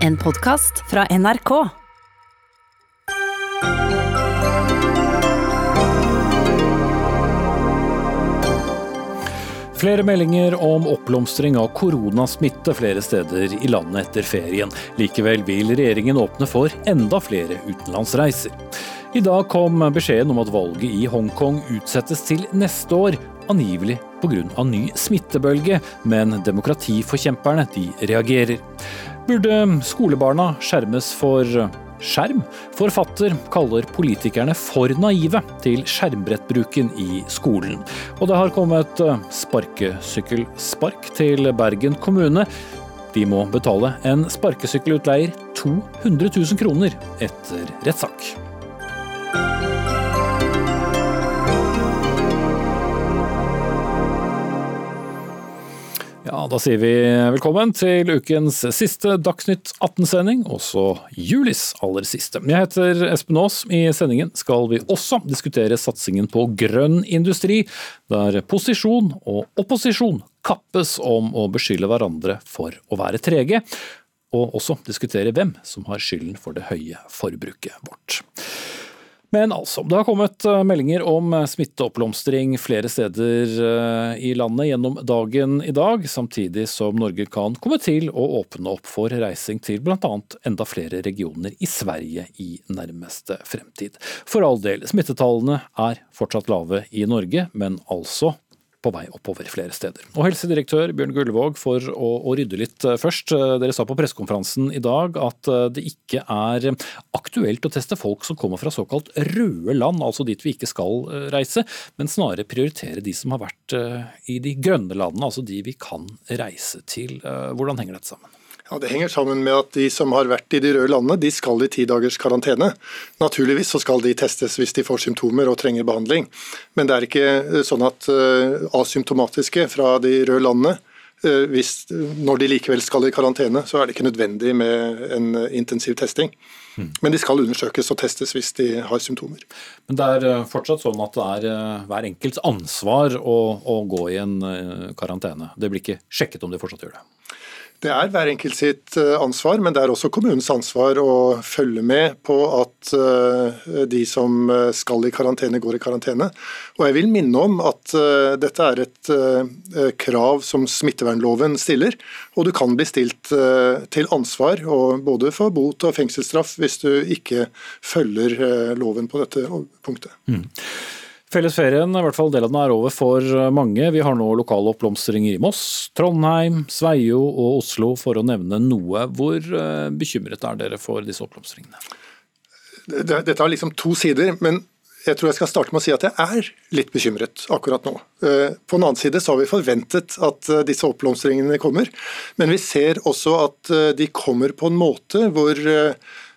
En podkast fra NRK. Flere meldinger om oppblomstring av koronasmitte flere steder i landet etter ferien. Likevel vil regjeringen åpne for enda flere utenlandsreiser. I dag kom beskjeden om at valget i Hongkong utsettes til neste år, angivelig pga. ny smittebølge, men demokratiforkjemperne de reagerer. Burde skolebarna skjermes for skjerm? Forfatter kaller politikerne for naive til skjermbrettbruken i skolen. Og det har kommet sparkesykkelspark til Bergen kommune. De må betale en sparkesykkelutleier 200 000 kroner etter rettssak. Ja, Da sier vi velkommen til ukens siste Dagsnytt 18-sending, også julis aller siste. Jeg heter Espen Aas. I sendingen skal vi også diskutere satsingen på grønn industri, der posisjon og opposisjon kappes om å beskylde hverandre for å være trege, og også diskutere hvem som har skylden for det høye forbruket vårt. Men altså, det har kommet eh, meldinger om eh, smitteoppblomstring flere steder eh, i landet gjennom dagen i dag, samtidig som Norge kan komme til å åpne opp for reising til bl.a. enda flere regioner i Sverige i nærmeste fremtid. For all del, smittetallene er fortsatt lave i Norge, men altså på vei oppover flere steder. Og Helsedirektør Bjørn Gullvåg, for å, å rydde litt eh, først. Eh, dere sa på pressekonferansen i dag at eh, det ikke er aktuelt å teste folk som kommer fra såkalt røde land, altså dit vi ikke skal reise, men snarere prioritere de som har vært i de grønne landene, altså de vi kan reise til. Hvordan henger dette sammen? Ja, Det henger sammen med at de som har vært i de røde landene, de skal i ti dagers karantene. Naturligvis så skal de testes hvis de får symptomer og trenger behandling. Men det er ikke eh, sånn at uh, asymptomatiske fra de røde landene uh, hvis, Når de likevel skal i karantene, så er det ikke nødvendig med en intensiv testing. Mm. Men de skal undersøkes og testes hvis de har symptomer. Men det er fortsatt sånn at det er hver enkelts ansvar å, å gå i en karantene? Det blir ikke sjekket om de fortsatt gjør det? Det er hver enkelt sitt eh, ansvar, men det er også kommunens ansvar å følge med på at eh, de som eh, skal i karantene, går i karantene. Og jeg vil minne om at dette er et krav som smittevernloven stiller, og du kan bli stilt til ansvar både for bot og fengselsstraff hvis du ikke følger loven på dette punktet. Mm. Fellesferien, i hvert fall del av den er over for mange. Vi har nå lokale oppblomstringer i Moss, Trondheim, Sveio og Oslo, for å nevne noe. Hvor eh, bekymret er dere for disse oppblomstringene? Dette har liksom to sider, men jeg tror jeg skal starte med å si at jeg er litt bekymret akkurat nå. Eh, på den annen side så har vi forventet at eh, disse oppblomstringene kommer, men vi ser også at de kommer på en måte hvor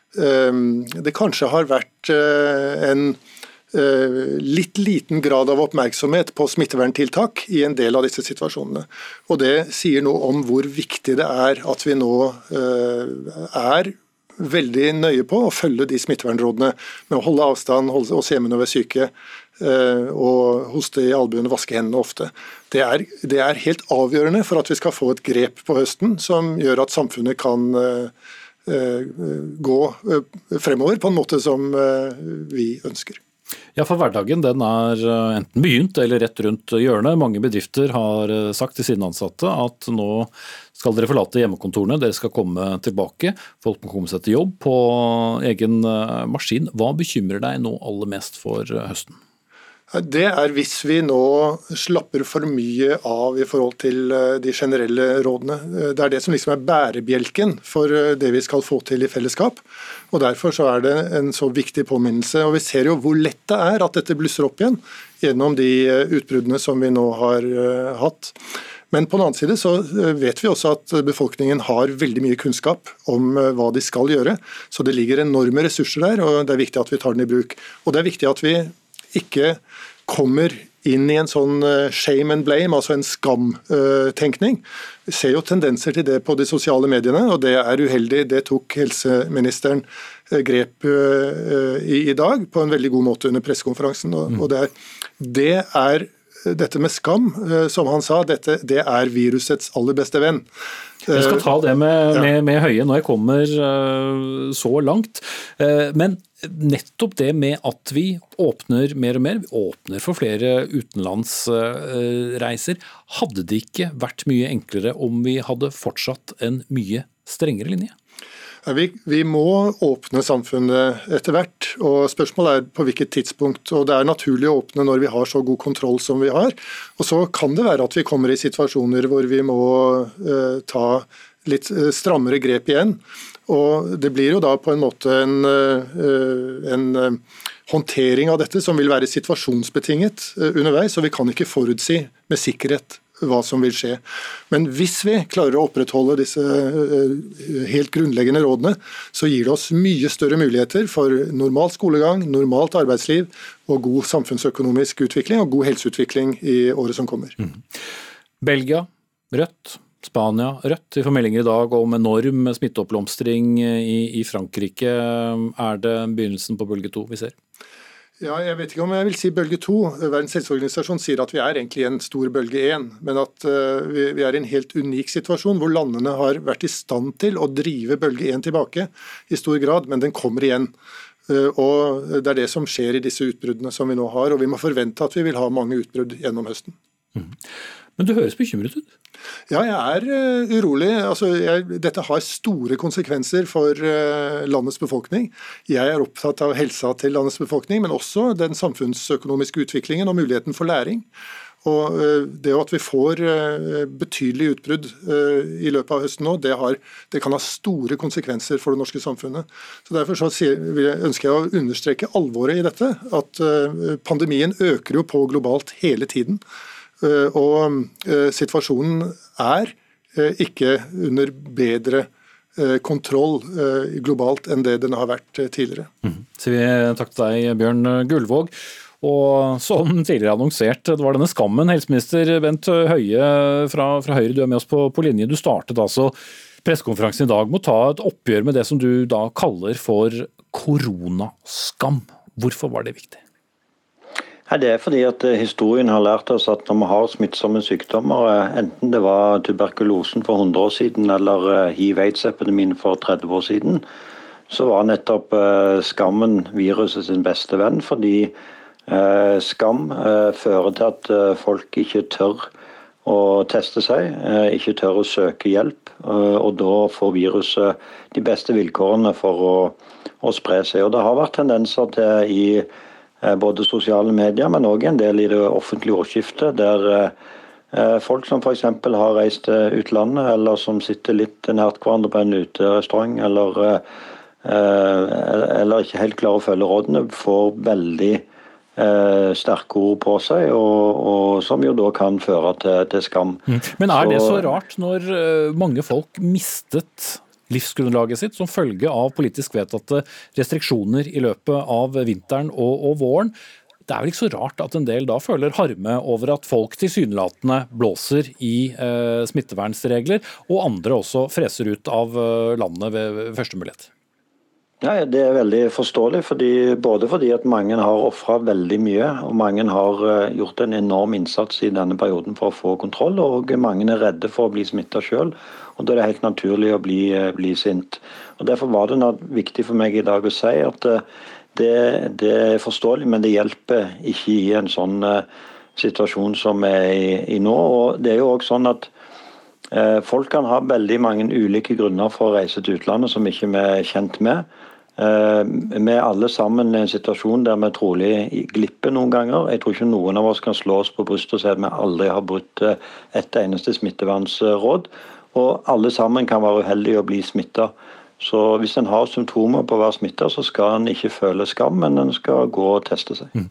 det kanskje har vært en Eh, litt liten grad av oppmerksomhet på smitteverntiltak i en del av disse situasjonene. Og Det sier noe om hvor viktig det er at vi nå eh, er veldig nøye på å følge de smittevernrådene med å holde avstand, holde oss hjemme når vi er syke eh, og hoste i albuene, vaske hendene ofte. Det er, det er, helt avgjørende for at vi skal få et grep på høsten som gjør at samfunnet kan gå fremover på en måte som vi ønsker. Ja, for hverdagen den er eh, enten begynt eller rett rundt hjørnet. Mange bedrifter har eh, sagt til sine ansatte at nå skal dere forlate hjemmekontorene, dere skal komme tilbake. Folk må komme seg til jobb på egen eh, maskin. Hva bekymrer deg nå aller mest for høsten? Det er hvis vi nå slapper for mye av i forhold til eh, de generelle rådene. Eh, det er det som liksom er bærebjelken for eh, det vi skal få til i fellesskap. og Derfor så er det en så viktig påminnelse. og Vi ser jo hvor lett det er at dette blusser opp igjen gjennom de utbruddene som vi nå har hatt. Men på den annen side så vet vi også at befolkningen har veldig mye kunnskap om hva de skal gjøre. Så det ligger enorme ressurser der, og det er viktig at vi tar den i bruk. Og det er viktig at vi ikke kommer inn i en sånn eh, shame and blame, altså en skamtenkning. Vi ser jo tendenser til det på de sosiale mediene, og det er uheldig. Det tok helseministeren eh, grep eh, i, i dag på en veldig god måte under pressekonferansen. og, og det, er, det er dette med skam, som han sa, dette, det er virusets aller beste venn. Jeg skal ta det med, med, med Høie når jeg kommer så langt. Men nettopp det med at vi åpner mer og mer, vi åpner for flere utenlandsreiser. Hadde det ikke vært mye enklere om vi hadde fortsatt en mye strengere linje? Vi, vi, må åpne samfunnet etter hvert, og spørsmålet er på hvilket tidspunkt. og Det er naturlig å åpne når vi har så god kontroll som vi har. Og Så kan det være at vi kommer i situasjoner hvor vi må uh, ta litt uh, strammere grep igjen. Og Det blir jo da på en måte en, uh, en håndtering av dette som vil være situasjonsbetinget underveis, og vi kan ikke forutsi med sikkerhet hva som vil skje. Men hvis vi klarer å opprettholde disse eh, helt grunnleggende rådene, så gir det oss mye større muligheter for normal skolegang, normalt arbeidsliv og god samfunnsøkonomisk utvikling og god helseutvikling i året som kommer. Mm. Belgia, rødt. Spania, rødt. Vi får meldinger i dag om enorm smitteoppblomstring i, i Frankrike. Er det begynnelsen på bølge to vi ser? Ja, jeg vet ikke om jeg vil si bølge to. Verdens helseorganisasjon sier at vi er egentlig i en stor bølge én, men at uh, vi, er i en helt unik situasjon hvor landene har vært i stand til å drive bølge én tilbake i stor grad, men den kommer igjen. Uh, og Det er det som skjer i disse utbruddene som vi nå har, og vi må forvente at vi vil ha mange utbrudd gjennom høsten. Mm. Men du høres bekymret ut? Ja, jeg er uh, urolig. Altså, jeg, dette har store konsekvenser for uh, landets befolkning. Jeg er opptatt av helsa til landets befolkning, men også den samfunnsøkonomiske utviklingen og muligheten for læring. Og uh, Det at vi får betydelige utbrudd i løpet av høsten nå, det, har, det, kan ha store konsekvenser for det norske samfunnet. Så Derfor så ønsker jeg å understreke alvoret i dette. At pandemien øker jo på globalt hele tiden. Eh, og eh, situasjonen er eh, ikke under bedre kontroll globalt enn det den har vært tidligere. Mm. Så vi takk til deg, Bjørn Gullvåg. Og som tidligere annonsert, det var denne skammen. Helseminister Bent Høie fra, fra Høyre, du er med oss på, på linje. Du startet altså pressekonferansen i dag med å ta et oppgjør med det som du da kaller for koronaskam. Hvorfor var det viktig? Det er fordi at eh, historien har lært oss at når vi har smittsomme sykdommer, eh, enten det var tuberkulosen for 100 år siden eller eh, hiv-aids-epidemien for 30 år siden, så var nettopp skammen viruset sin beste venn. Fordi skam fører til at folk ikke tør å teste seg, ikke tør å søke hjelp. Og da får viruset de beste vilkårene for å, å spre seg. Og det har vært tendenser til i både sosiale medier, men òg en del i det offentlige ordskiftet. Der eh, folk som f.eks. har reist til utlandet, eller som sitter litt nært hverandre på en uterestaurant, eller, eh, eller ikke helt klarer å følge rådene, får veldig sterke ord på seg, og, og, som jo da kan føre til, til skam. Mm. Men er det så rart når mange folk mistet livsgrunnlaget sitt som følge av politisk vedtatte restriksjoner i løpet av vinteren og, og våren. Det er vel ikke så rart at en del da føler harme over at folk tilsynelatende blåser i eh, smittevernsregler, og andre også freser ut av eh, landet ved, ved første mulighet? Ja, Det er veldig forståelig. Fordi, både fordi at mange har ofra veldig mye, og mange har eh, gjort en enorm innsats i denne perioden for å få kontroll, og mange er redde for å bli smitta sjøl. Og Da er det helt naturlig å bli, eh, bli sint. Og Derfor var det viktig for meg i dag å si at eh, det, det er forståelig, men det hjelper ikke i en sånn uh, situasjon som vi er i, i, nå. Og det er jo også sånn at Folk kan ha veldig mange ulike grunner for å reise til utlandet som ikke vi er kjent med. Vi er alle sammen i en situasjon der vi trolig glipper noen ganger. Jeg tror ikke noen av oss kan slå oss på brystet og si at vi aldri har brutt et eneste smittevernsråd. Og alle sammen kan være uheldige og bli smitta. Så hvis en har symptomer på å være smitta, så skal en ikke føle skam, men en skal gå og teste seg. Mm.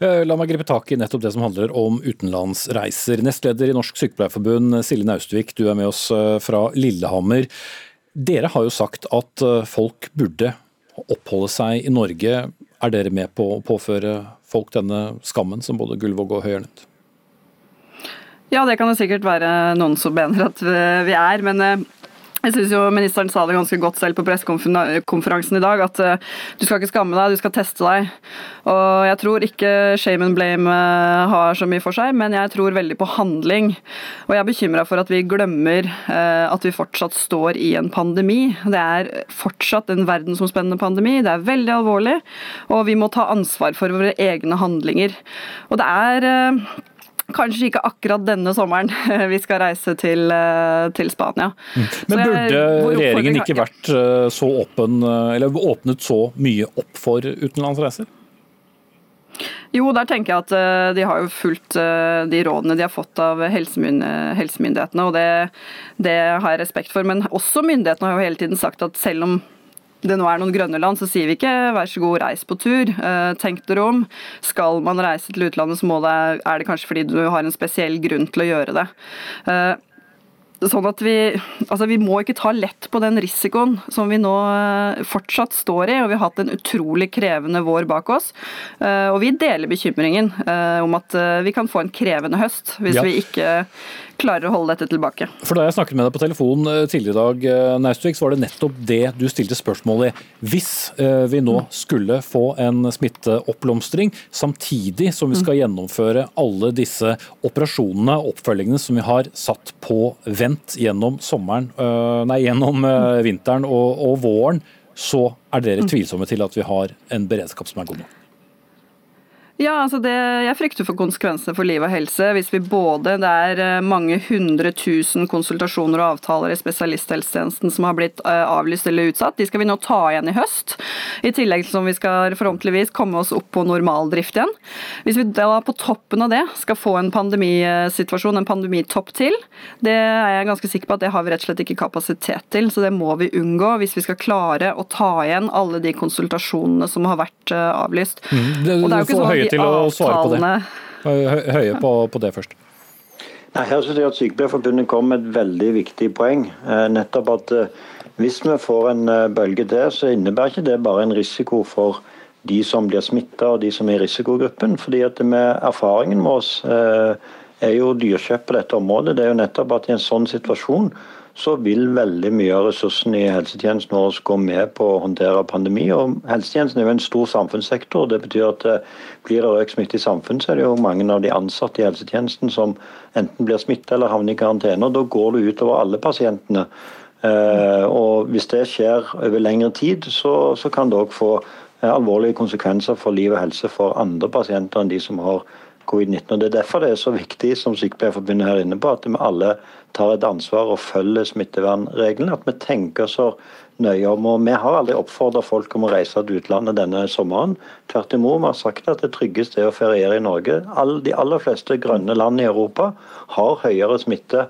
Eh, la meg gripe tak i nettopp det som handler om utenlandsreiser. Nestleder i Norsk Sykepleierforbund, Silje Naustvik, du er med oss eh, fra Lillehammer. Dere har jo sagt at eh, folk burde oppholde seg i Norge. Er dere med på å påføre folk denne skammen, som både Gullvåg og Høie har ja, det kan det sikkert være noen som mener at vi er. Men eh, Jeg synes jo Ministeren sa det ganske godt selv på pressekonferansen i dag, at uh, du skal ikke skamme deg, du skal teste deg. Og Jeg tror ikke shame and blame uh, har så mye for seg, men jeg tror veldig på handling. Og Jeg er bekymra for at vi glemmer at vi fortsatt står i en pandemi. Det er fortsatt en verdensomspennende pandemi, det er veldig alvorlig, og vi må ta ansvar for våre egne handlinger. Og det er Kanskje ikke akkurat denne sommeren vi skal reise til, eh, til Spania. Mm. Men burde regjeringen ikke vært eh, så åpen, eh, eller åpnet så mye opp for utenlandsreiser? Jo, der tenker jeg at de har jo fulgt de rådene de har fått av helsemyndighetene, og det, det har jeg respekt for. Men også myndighetene har jo hele tiden sagt at selv om det nå er noen grønne land, så sier vi ikke vær så god, reis på tur. Eh, tenk dere om. Skal man reise til utlandet, så det, er det kanskje fordi du har en spesiell grunn til å gjøre det. Eh, sånn at vi, altså vi må ikke ta lett på den risikoen som vi nå eh, fortsatt står i. og Vi har hatt en utrolig krevende vår bak oss. Og vi deler bekymringen om at vi kan få en krevende høst hvis ja. vi ikke klarer å holde dette tilbake. For Da jeg snakket med deg på telefon eh, tidligere i dag, eh, Naustvik, så var det nettopp det du stilte spørsmål i. Hvis eh, vi nå skulle få en smitteoppblomstring, samtidig som vi skal gjennomføre alle disse operasjonene og oppfølgingene som vi har satt på vent gjennom, sommeren, nei, gjennom vinteren og, og våren, så er dere tvilsomme til at vi har en beredskap som er god nok? Ja, altså det, Jeg frykter for konsekvensene for liv og helse hvis vi både Det er eh, mange hundre tusen konsultasjoner og avtaler i spesialisthelsetjenesten som har blitt eh, avlyst eller utsatt. De skal vi nå ta igjen i høst. I tillegg som vi skal forhåpentligvis komme oss opp på normaldrift igjen. Hvis vi da på toppen av det skal få en pandemisituasjon, en pandemitopp til, det er jeg ganske sikker på at det har vi rett og slett ikke kapasitet til. Så det må vi unngå hvis vi skal klare å ta igjen alle de konsultasjonene som har vært eh, avlyst. Mm, det, og det er jo ikke sånn Høie til å svare på det. Høie på, på det først. Nei, her synes jeg at Sykepleierforbundet kom med et veldig viktig poeng. Eh, nettopp at eh, Hvis vi får en eh, bølge til, så innebærer ikke det bare en risiko for de som blir smitta og de som er i risikogruppen. fordi at med Erfaringen med oss er jo dyrkjøp på dette området. Det er jo nettopp at i en sånn situasjon så vil veldig mye av ressursene i helsetjenesten vår gå med på å håndtere pandemi. og Helsetjenesten er jo en stor samfunnssektor. Det betyr at eh, blir det økt smitte i samfunnet, så er det jo mange av de ansatte i helsetjenesten som enten blir smitta eller havner i karantene. og Da går det utover alle pasientene. Eh, og Hvis det skjer over lengre tid, så, så kan det òg få eh, alvorlige konsekvenser for liv og helse for andre pasienter enn de som har covid-19. og Det er derfor det er så viktig, som Sykepleierforbundet her inne på, at vi alle tar et ansvar og følger smittevernreglene. At vi tenker så nøye om. og Vi har aldri oppfordra folk om å reise til utlandet denne sommeren. Tvert imot, vi har sagt at det tryggeste er å feriere i Norge. De aller fleste grønne land i Europa har høyere smitte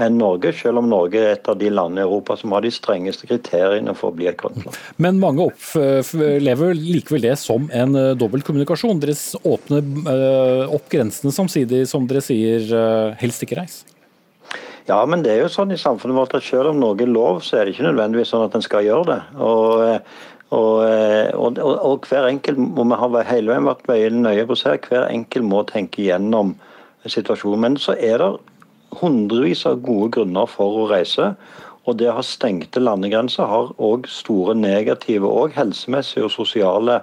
enn Norge, selv om Norge er et av de landene i Europa som har de strengeste kriteriene for å bli et grønt land. Men mange opplever likevel det som en eh, dobbeltkommunikasjon. Dere åpner eh, opp grensene samtidig som dere sier eh, helst ikke reis. Ja, men det er jo sånn i samfunnet vårt at selv om noe er lov, så er det ikke nødvendigvis sånn at en skal gjøre det. Og, og, og, og hver enkelt må vi ha hele veien vært nøye på å se, hver enkelt må tenke gjennom situasjonen. Men så er det hundrevis av gode grunner for å reise. Og det å ha stengte landegrenser har òg store negative og helsemessige og sosiale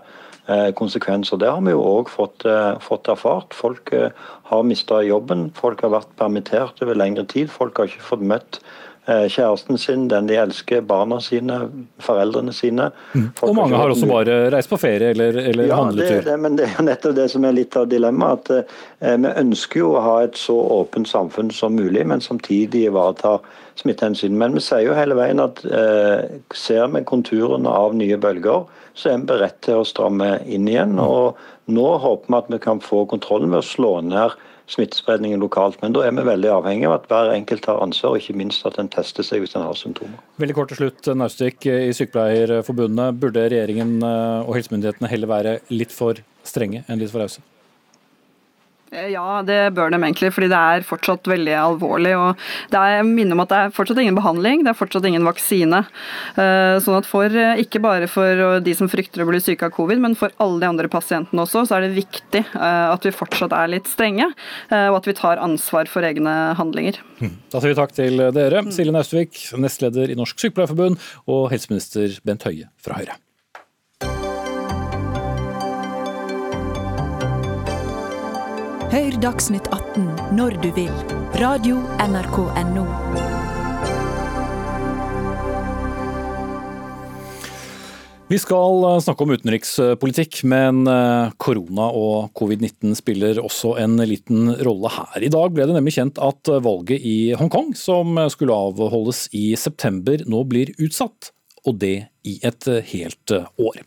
eh, konsekvenser. Det har vi jo òg fått, eh, fått, erfart. Folk eh, har mista jobben, folk har vært permittert over lengre tid. Folk har ikke fått møtt kjæresten sin, den de elsker, barna sine, foreldrene sine. Mm. Og mange har også bare reist på ferie eller, eller ja, handletur. Det, det, men det er jo nettopp det som er litt av dilemmaet. at eh, Vi ønsker jo å ha et så åpent samfunn som mulig, men samtidig ivareta smittehensyn. Men vi sier jo hele veien at eh, ser vi konturene av nye bølger, så er vi beredt til å stramme inn igjen. og Nå håper vi at vi kan få kontrollen ved å slå ned smittespredningen lokalt. Men da er vi veldig avhengig av at hver enkelt tar ansvar, og ikke minst at en tester seg hvis en har symptomer. Veldig kort til slutt, Naustvik i Sykepleierforbundet. Burde regjeringen eh, og helsemyndighetene heller være litt for strenge enn litt for rause? Eh, ja, det bør de egentlig, fordi det er fortsatt veldig alvorlig. og det er, Jeg minner om at det er fortsatt ingen behandling, det er fortsatt ingen vaksine. Eh, sånn at for, eh, Ikke bare for de som frykter å bli syke av covid, men for alle de andre pasientene også, så er det viktig at vi fortsatt er litt strenge, og at vi tar ansvar for egne handlinger. Hm. Da sier vi takk til dere, Silje Naustvik, nestleder i Norsk Sykepleierforbund, og helseminister Bent Høie fra Høyre. Hør Dagsnytt 18 når du vil. Radio NRK Radio.nrk.no. Vi skal eh, snakke om utenrikspolitikk, men eh, korona og covid-19 spiller også en liten rolle her. I dag ble det nemlig kjent at valget i Hongkong, som skulle avholdes i september, nå blir utsatt. Og det i et helt år.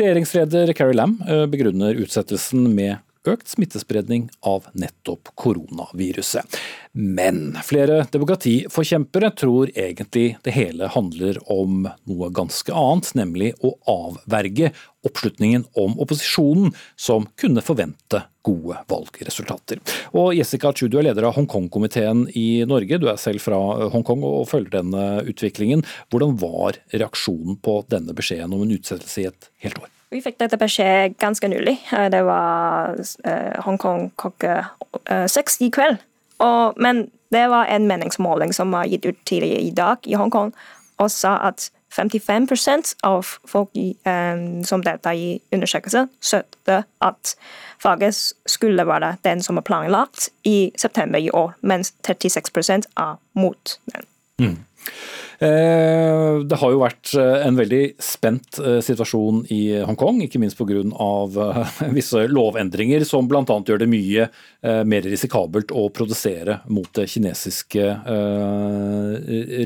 Regjeringsleder Carrie Lam eh, begrunner utsettelsen med økt smittespredning av nettopp koronaviruset. Men flere demokratiforkjempere tror egentlig det hele handler om noe ganske annet, nemlig å avverge oppslutningen om opposisjonen, som kunne forvente gode valgresultater. Og Jessica Chu, du er leder av Hongkong-komiteen i Norge. Du er selv fra Hongkong og følger denne utviklingen. Hvordan var reaksjonen på denne beskjeden om en utsettelse i et helt år? Vi fikk dette beskjed ganske nylig. Eh, det var eh, Hongkong klokka eh, seks i kveld. Og, men det var en meningsmåling som var gitt ut tidligere i dag i Hongkong, og sa at 55% av folk i, um, som deltar i undersøkelsen, støtter at faget skulle være den som er planlagt i september i år, mens 36 er mot den. Mm. Eh, det har jo vært eh, en veldig spent eh, situasjon i Hongkong, ikke minst pga. visse lovendringer som bl.a. gjør det mye mer risikabelt å produsere mot det kinesiske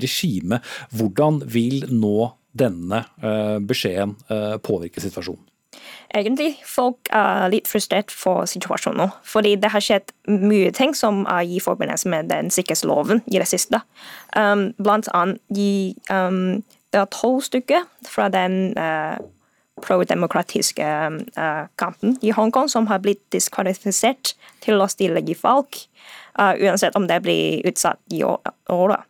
regimet. Hvordan vil nå denne beskjeden påvirke situasjonen? Egentlig folk er litt frustrert for situasjonen nå. Fordi det har skjedd mye ting som er i forbindelse med den sikkerhetsloven i det siste. Um, blant annet i, um, det er tolv stykker fra den uh, pro-demokratiske uh, kampen i Hongkong som har blitt diskvalifisert til å stille i valg, uh, uansett om det blir utsatt i året.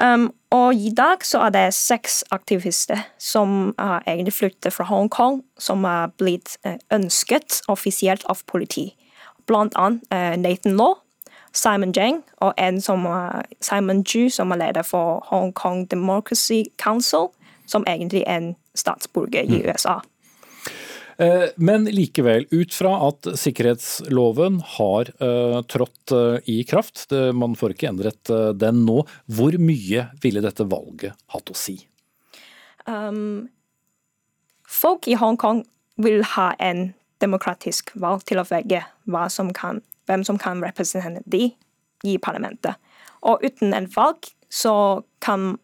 Um, og i dag så er det seks aktivister som har egentlig flyttet fra Hongkong, som er blitt uh, ønsket offisielt av politi. Blant annet uh, Nathan Law, Simon Jang og en som uh, Simon Ju, som er leder for Hong Kong Democracy Council, som egentlig er en statsborger i mm. USA. Eh, men likevel, ut fra at sikkerhetsloven har uh, trådt uh, i kraft, man får ikke endret den nå, hvor mye ville dette valget hatt å si? Um, folk i Hongkong vil ha en demokratisk valg til å velge som kan, hvem som kan representere de i parlamentet. Og uten en valg så kan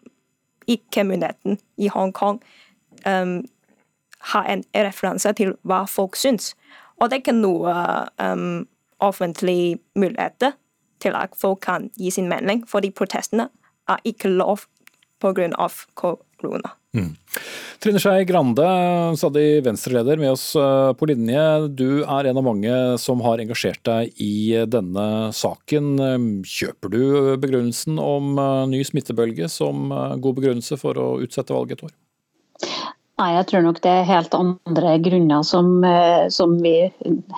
ikke myndigheten i Hongkong um, ha en referanse til hva folk syns. Og det er ikke noe um, offentlig muligheter til at folk kan gi sin mening, fordi protestene er ikke lov pga. korona. Mm. Trine Skei Grande, stadig Venstre-leder, med oss uh, på linje. Du er en av mange som har engasjert deg i denne saken. Kjøper du begrunnelsen om uh, ny smittebølge som uh, god begrunnelse for å utsette valget et år? Nei, jeg tror nok det er helt andre grunner som, eh, som vi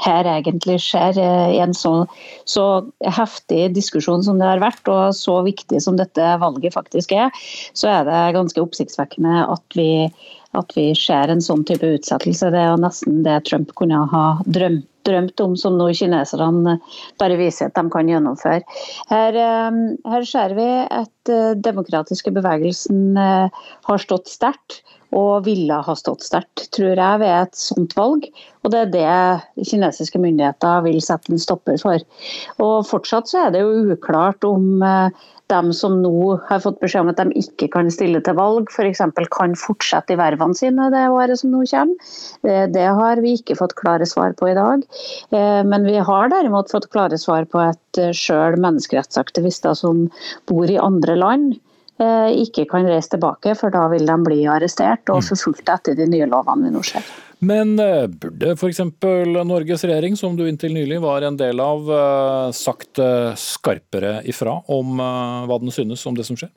her egentlig ser. Eh, I en så, så, heftig diskusjon som det har vært, og så viktig som dette valget faktisk er, så er det ganske oppsiktsvekkende at vi, at vi ser en sånn type utsettelse. Det er jo nesten det Trump kunne ha drømt drømt om, som nå kineserne bare viser at de kan gjennomføre. Her, eh, her ser vi at demokratiske bevegelsen har stått sterkt og ville ha stått sterkt, tror jeg, ved et sånt valg. Og det er det kinesiske myndigheter vil sette en stopper for. Og fortsatt så er det jo uklart om eh, dem som nå har fått beskjed om at de ikke kan stille til valg, f.eks. kan fortsette i vervene sine det året som nå kommer. Eh, det har vi ikke fått klare svar på i dag. Eh, men vi har derimot fått klare svar på at sjøl menneskerettsaktivister som bor i andre land, ikke kan reise tilbake, for da vil de bli arrestert og mm. forfulgt etter de nye lovene vi nå ser. Men burde f.eks. Norges regjering, som du inntil nylig var en del av, sagt skarpere ifra om hva den synes om det som skjer?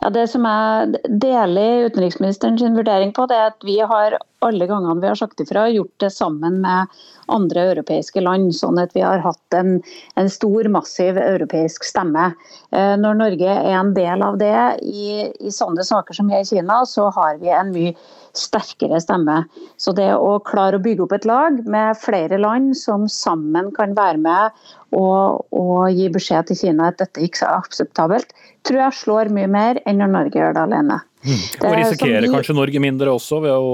Ja, Det som jeg deler utenriksministerens vurdering på, det er at vi har alle gangene vi har sagt ifra, gjort det sammen med andre europeiske land. Sånn at vi har hatt en, en stor, massiv europeisk stemme. Eh, når Norge er en del av det i, i sånne saker som i Kina, så har vi en mye sterkere stemme. Så det å klare å bygge opp et lag med flere land som sammen kan være med og, og gi beskjed til Kina at dette ikke er akseptabelt, tror jeg slår mye mer enn når Norge gjør det alene. Mm. Og risikerer vi... kanskje Norge mindre også ved å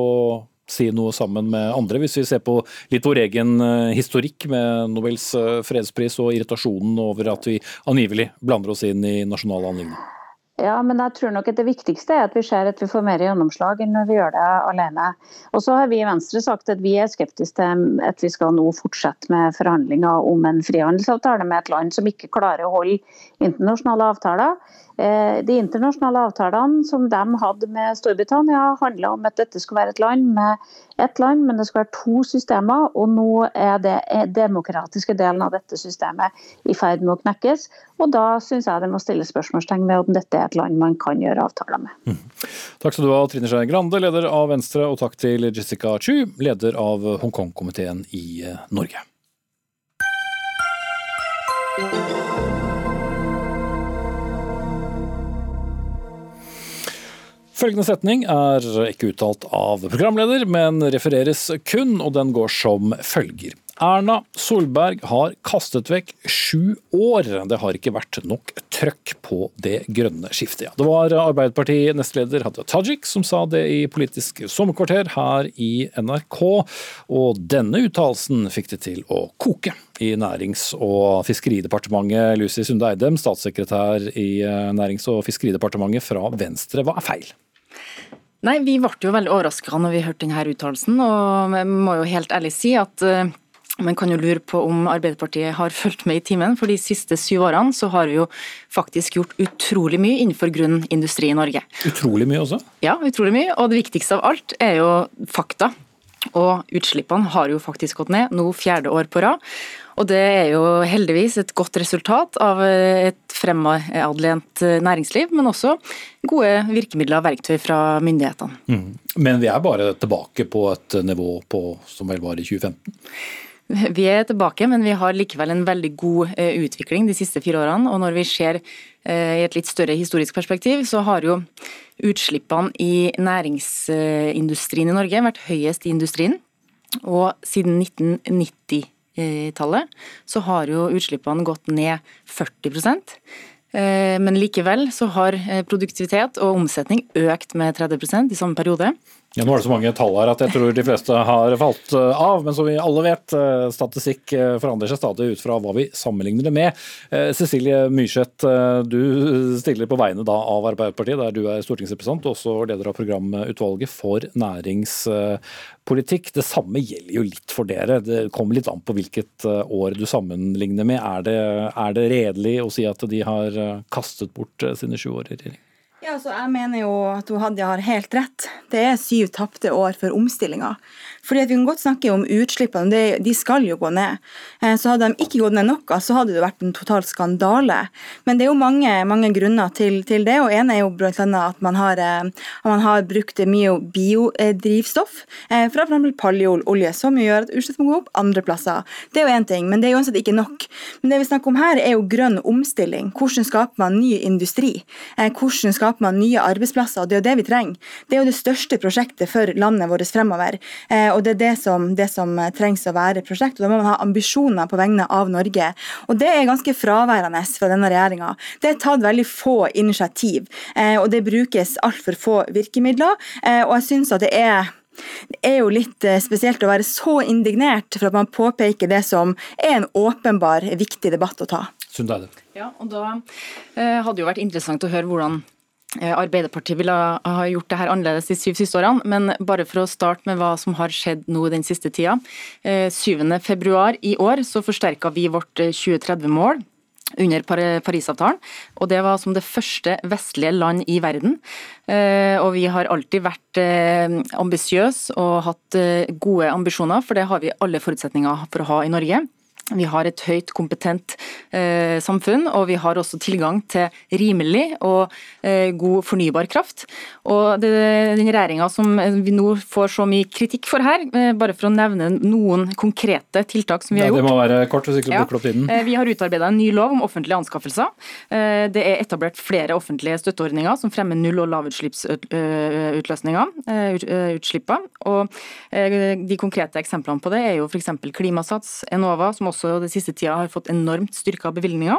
si noe sammen med andre, hvis vi ser på litt vår egen eh, historikk med Nobels eh, fredspris og irritasjonen over at vi angivelig blander oss inn i nasjonale anliggender? Ja, men jeg tror nok at det viktigste er at vi ser at vi får mer gjennomslag enn når vi gjør det alene. Og så har vi i Venstre sagt at vi er skeptiske til at vi skal nå fortsette med forhandlinger om en frihandelsavtale med et land som ikke klarer å holde internasjonale avtaler. Eh, de internasjonale avtalene som de hadde med Storbritannia, handla om at dette skulle være et land med ett land, men det skal være to systemer. Og nå er det demokratiske delen av dette systemet i ferd med å knekkes. Og da syns jeg det må stilles spørsmålstegn ved om dette er et land man kan gjøre avtaler med. Mm. Takk skal du ha, Trine Skei Grande, leder av Venstre, og takk til Jessica Chu, leder av Hongkong-komiteen i eh, Norge. Følgende setning er ikke uttalt av programleder, men refereres kun, og den går som følger. Erna Solberg har kastet vekk sju år. Det har ikke vært nok trøkk på det grønne skiftet. Det var Arbeiderparti-nestleder Hadia Tajik som sa det i Politisk sommerkvarter her i NRK, og denne uttalelsen fikk det til å koke i Nærings- og fiskeridepartementet. Lucy Sunde Eidem, statssekretær i Nærings- og fiskeridepartementet fra Venstre. Hva er feil? Nei, Vi ble jo veldig overraska når vi hørte denne uttalelsen. Og jeg må jo helt ærlig si at uh, man kan jo lure på om Arbeiderpartiet har fulgt med i timen. For de siste syv årene så har vi jo faktisk gjort utrolig mye innenfor grønn industri i Norge. Utrolig mye også? Ja, utrolig mye. Og det viktigste av alt er jo fakta. Og utslippene har jo faktisk gått ned, nå fjerde år på rad. Og det er jo heldigvis et godt resultat av et fremadlent næringsliv, men også gode virkemidler og verktøy fra myndighetene. Mm. Men vi er bare tilbake på et nivå på, som vel var i 2015? Vi er tilbake, men vi har likevel en veldig god eh, utvikling de siste fire årene. Og når vi ser eh, i et litt større historisk perspektiv, så har jo utslippene i næringsindustrien i Norge vært høyest i industrien. Og siden 1990 tallet så har jo utslippene gått ned 40 eh, men likevel så har eh, produktivitet og omsetning økt med 30% i samme periode. Ja, nå er det så mange tall her at jeg tror de fleste har falt eh, av. Men som vi alle vet, eh, statistikk eh, forandrer seg stadig ut fra hva vi sammenligner det med. Cecilie Myrseth, du stiller på vegne av Arbeiderpartiet, der du er stortingsrepresentant og også leder av programutvalget for næringspolitikk. Det samme gjelder jo litt for dere. Det kommer litt an på hvilket år du sammenligner med. Er det, er det redelig å si at de har kastet bort sine sju år i regjering? Ja, så jeg mener jo at Hadia har helt rett. Det er syv tapte år for omstillinga. Fordi at Vi kan godt snakke om utslippene, de skal jo gå ned. Eh, så Hadde de ikke gått ned noe, så hadde det vært en total skandale. Men det er jo mange, mange grunner til, til, det. og En er jo bl.a. at man har, eh, brukt mye biodrivstoff eh, fra f.eks. paljeolje, som gjør at utslipp må gå opp andre plasser. Det er jo én ting, men det er uansett ikke nok. Men det vi snakker om her, er jo grønn omstilling. Hvordan skaper man ny industri? Hvordan skaper man nye arbeidsplasser? Det er jo det vi trenger. Det er jo det største prosjektet for landet vårt fremover. Og og Det er det som, det som, trengs å være et prosjekt. og Da må man ha ambisjoner på vegne av Norge. Og Det er ganske fraværende fra denne regjeringa. Det er tatt veldig få initiativ, eh, og det brukes altfor få virkemidler. Eh, og jeg synes at det er det er jo litt eh, spesielt å være så indignert for at man påpeker det som er en åpenbar viktig debatt å ta. Ja, og Da eh, hadde jo vært interessant å høre hvordan Eh, Arbeiderpartiet ville ha gjort det her annerledes de syv siste årene, men bare for å starte med hva som har skjedd nå den siste tida. 7.2 februar i år så forsterka vi vårt 2030-mål. under Parisavtalen. Og det var som det første vestlige land i verden. Og vi har alltid vært ambisiøse og hatt gode ambisjoner, for det har vi alle forutsetninger for å ha i Norge. Vi har et høyt kompetent eh, samfunn, og vi har også tilgang til rimelig og eh, god fornybar kraft. Og det, Den regjeringa som vi nå får så mye kritikk for her, eh, bare for å nevne noen konkrete tiltak som vi har gjort. Ja, det må være kort hvis ikke så bruker opp tiden. Eh, vi har utarbeida en ny lov om offentlige anskaffelser. Eh, det er etablert flere offentlige støtteordninger som fremmer null- og lavutslippsutløsninger, eh, utslipper. Og de konkrete eksemplene på det er jo f.eks. Klimasats, Enova, som også også det siste tida har fått enormt styrka bevilgninger.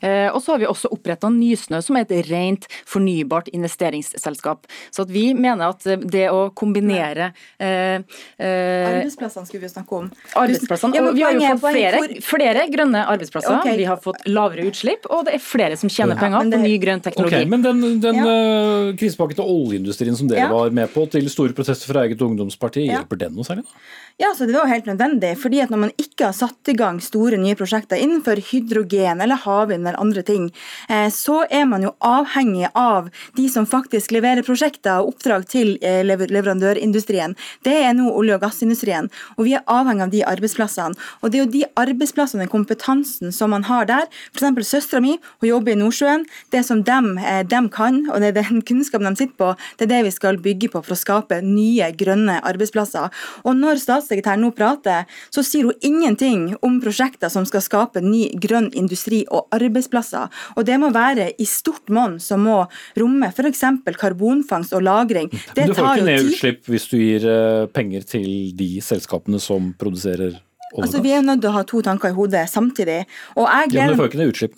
Eh, og så har vi også oppretta Nysnø, som er et rent fornybart investeringsselskap. Så at vi mener at det å kombinere eh, eh, Arbeidsplassene skulle vi snakke om. Arbeidsplassene, ja, Vi har jo fått flere, flere grønne arbeidsplasser. Okay. Vi har fått lavere utslipp, og det er flere som tjener penger det... på ny grønn teknologi. Okay, men den, den ja. uh, krisepakken til oljeindustrien som dere ja. var med på, til store protester fra eget ungdomsparti, hjelper den noe særlig? da? Ja, så Det var helt nødvendig. fordi at Når man ikke har satt i gang store nye prosjekter innenfor hydrogen eller havvind eller andre ting, eh, så er man jo avhengig av de som faktisk leverer prosjekter og oppdrag til eh, leverandørindustrien. Det er nå olje- og gassindustrien. Og vi er avhengig av de arbeidsplassene. Og det er jo de arbeidsplassene, og kompetansen som man har der. F.eks. søstera mi, hun jobber i Nordsjøen. Det som de, eh, de kan, og det er den kunnskapen de sitter på, det er det vi skal bygge på for å skape nye grønne arbeidsplasser. Og når stats statssekretær nå prater, så sier hun ingenting om prosjekter som skal skape ny grønn industri og arbeidsplasser. Og det må være i stort monn som må romme f.eks. karbonfangst og -lagring. Det du får ikke ned utslipp hvis du gir eh, penger til de selskapene som produserer olje og altså, Vi er nødt til å ha to tanker i hodet samtidig. Og jeg gleder... Ja, men du får ikke ned utslipp?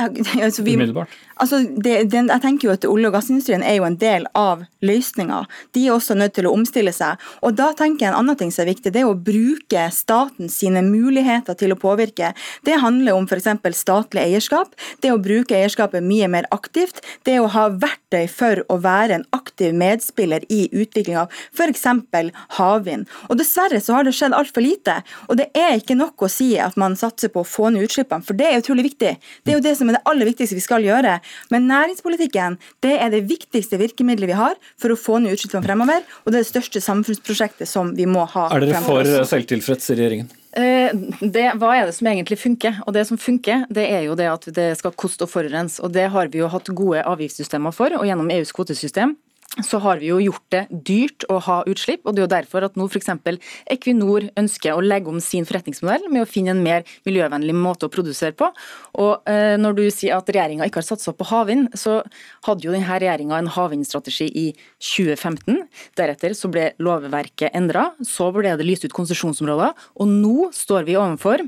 Altså, vi? Altså, det, den, jeg tenker jo at Olje- og gassindustrien er jo en del av løsninga. De er også nødt til å omstille seg. Og Da tenker jeg en annen ting som er viktig, det er å bruke staten sine muligheter til å påvirke. Det handler om f.eks. statlig eierskap. Det å bruke eierskapet mye mer aktivt. Det å ha verktøy for å være en aktiv medspiller i utviklinga av f.eks. havvind. Og Dessverre så har det skjedd altfor lite. Og det er ikke nok å si at man satser på å få ned utslippene, for det er utrolig viktig. Det er jo det som er det aller viktigste vi skal gjøre. Men næringspolitikken det er det viktigste virkemidlet vi har for å få ned utslippene fremover, og det er det største samfunnsprosjektet som vi må ha. Er dere for selvtilfreds i regjeringen? Eh, det, hva er det som egentlig funker? Og Det som funker, det er jo det at det skal koste å forurense. Og Det har vi jo hatt gode avgiftssystemer for, og gjennom EUs kvotesystem så har vi jo gjort det dyrt å ha utslipp. og Det er jo derfor at nå f.eks. Equinor ønsker å legge om sin forretningsmodell med å finne en mer miljøvennlig måte å produsere på. Og eh, Når du sier at regjeringa ikke har satsa på havvind, så hadde jo denne regjeringa en havvindstrategi i 2015. Deretter så ble lovverket endra, så ble det lyst ut konsesjonsområder, og nå står vi overfor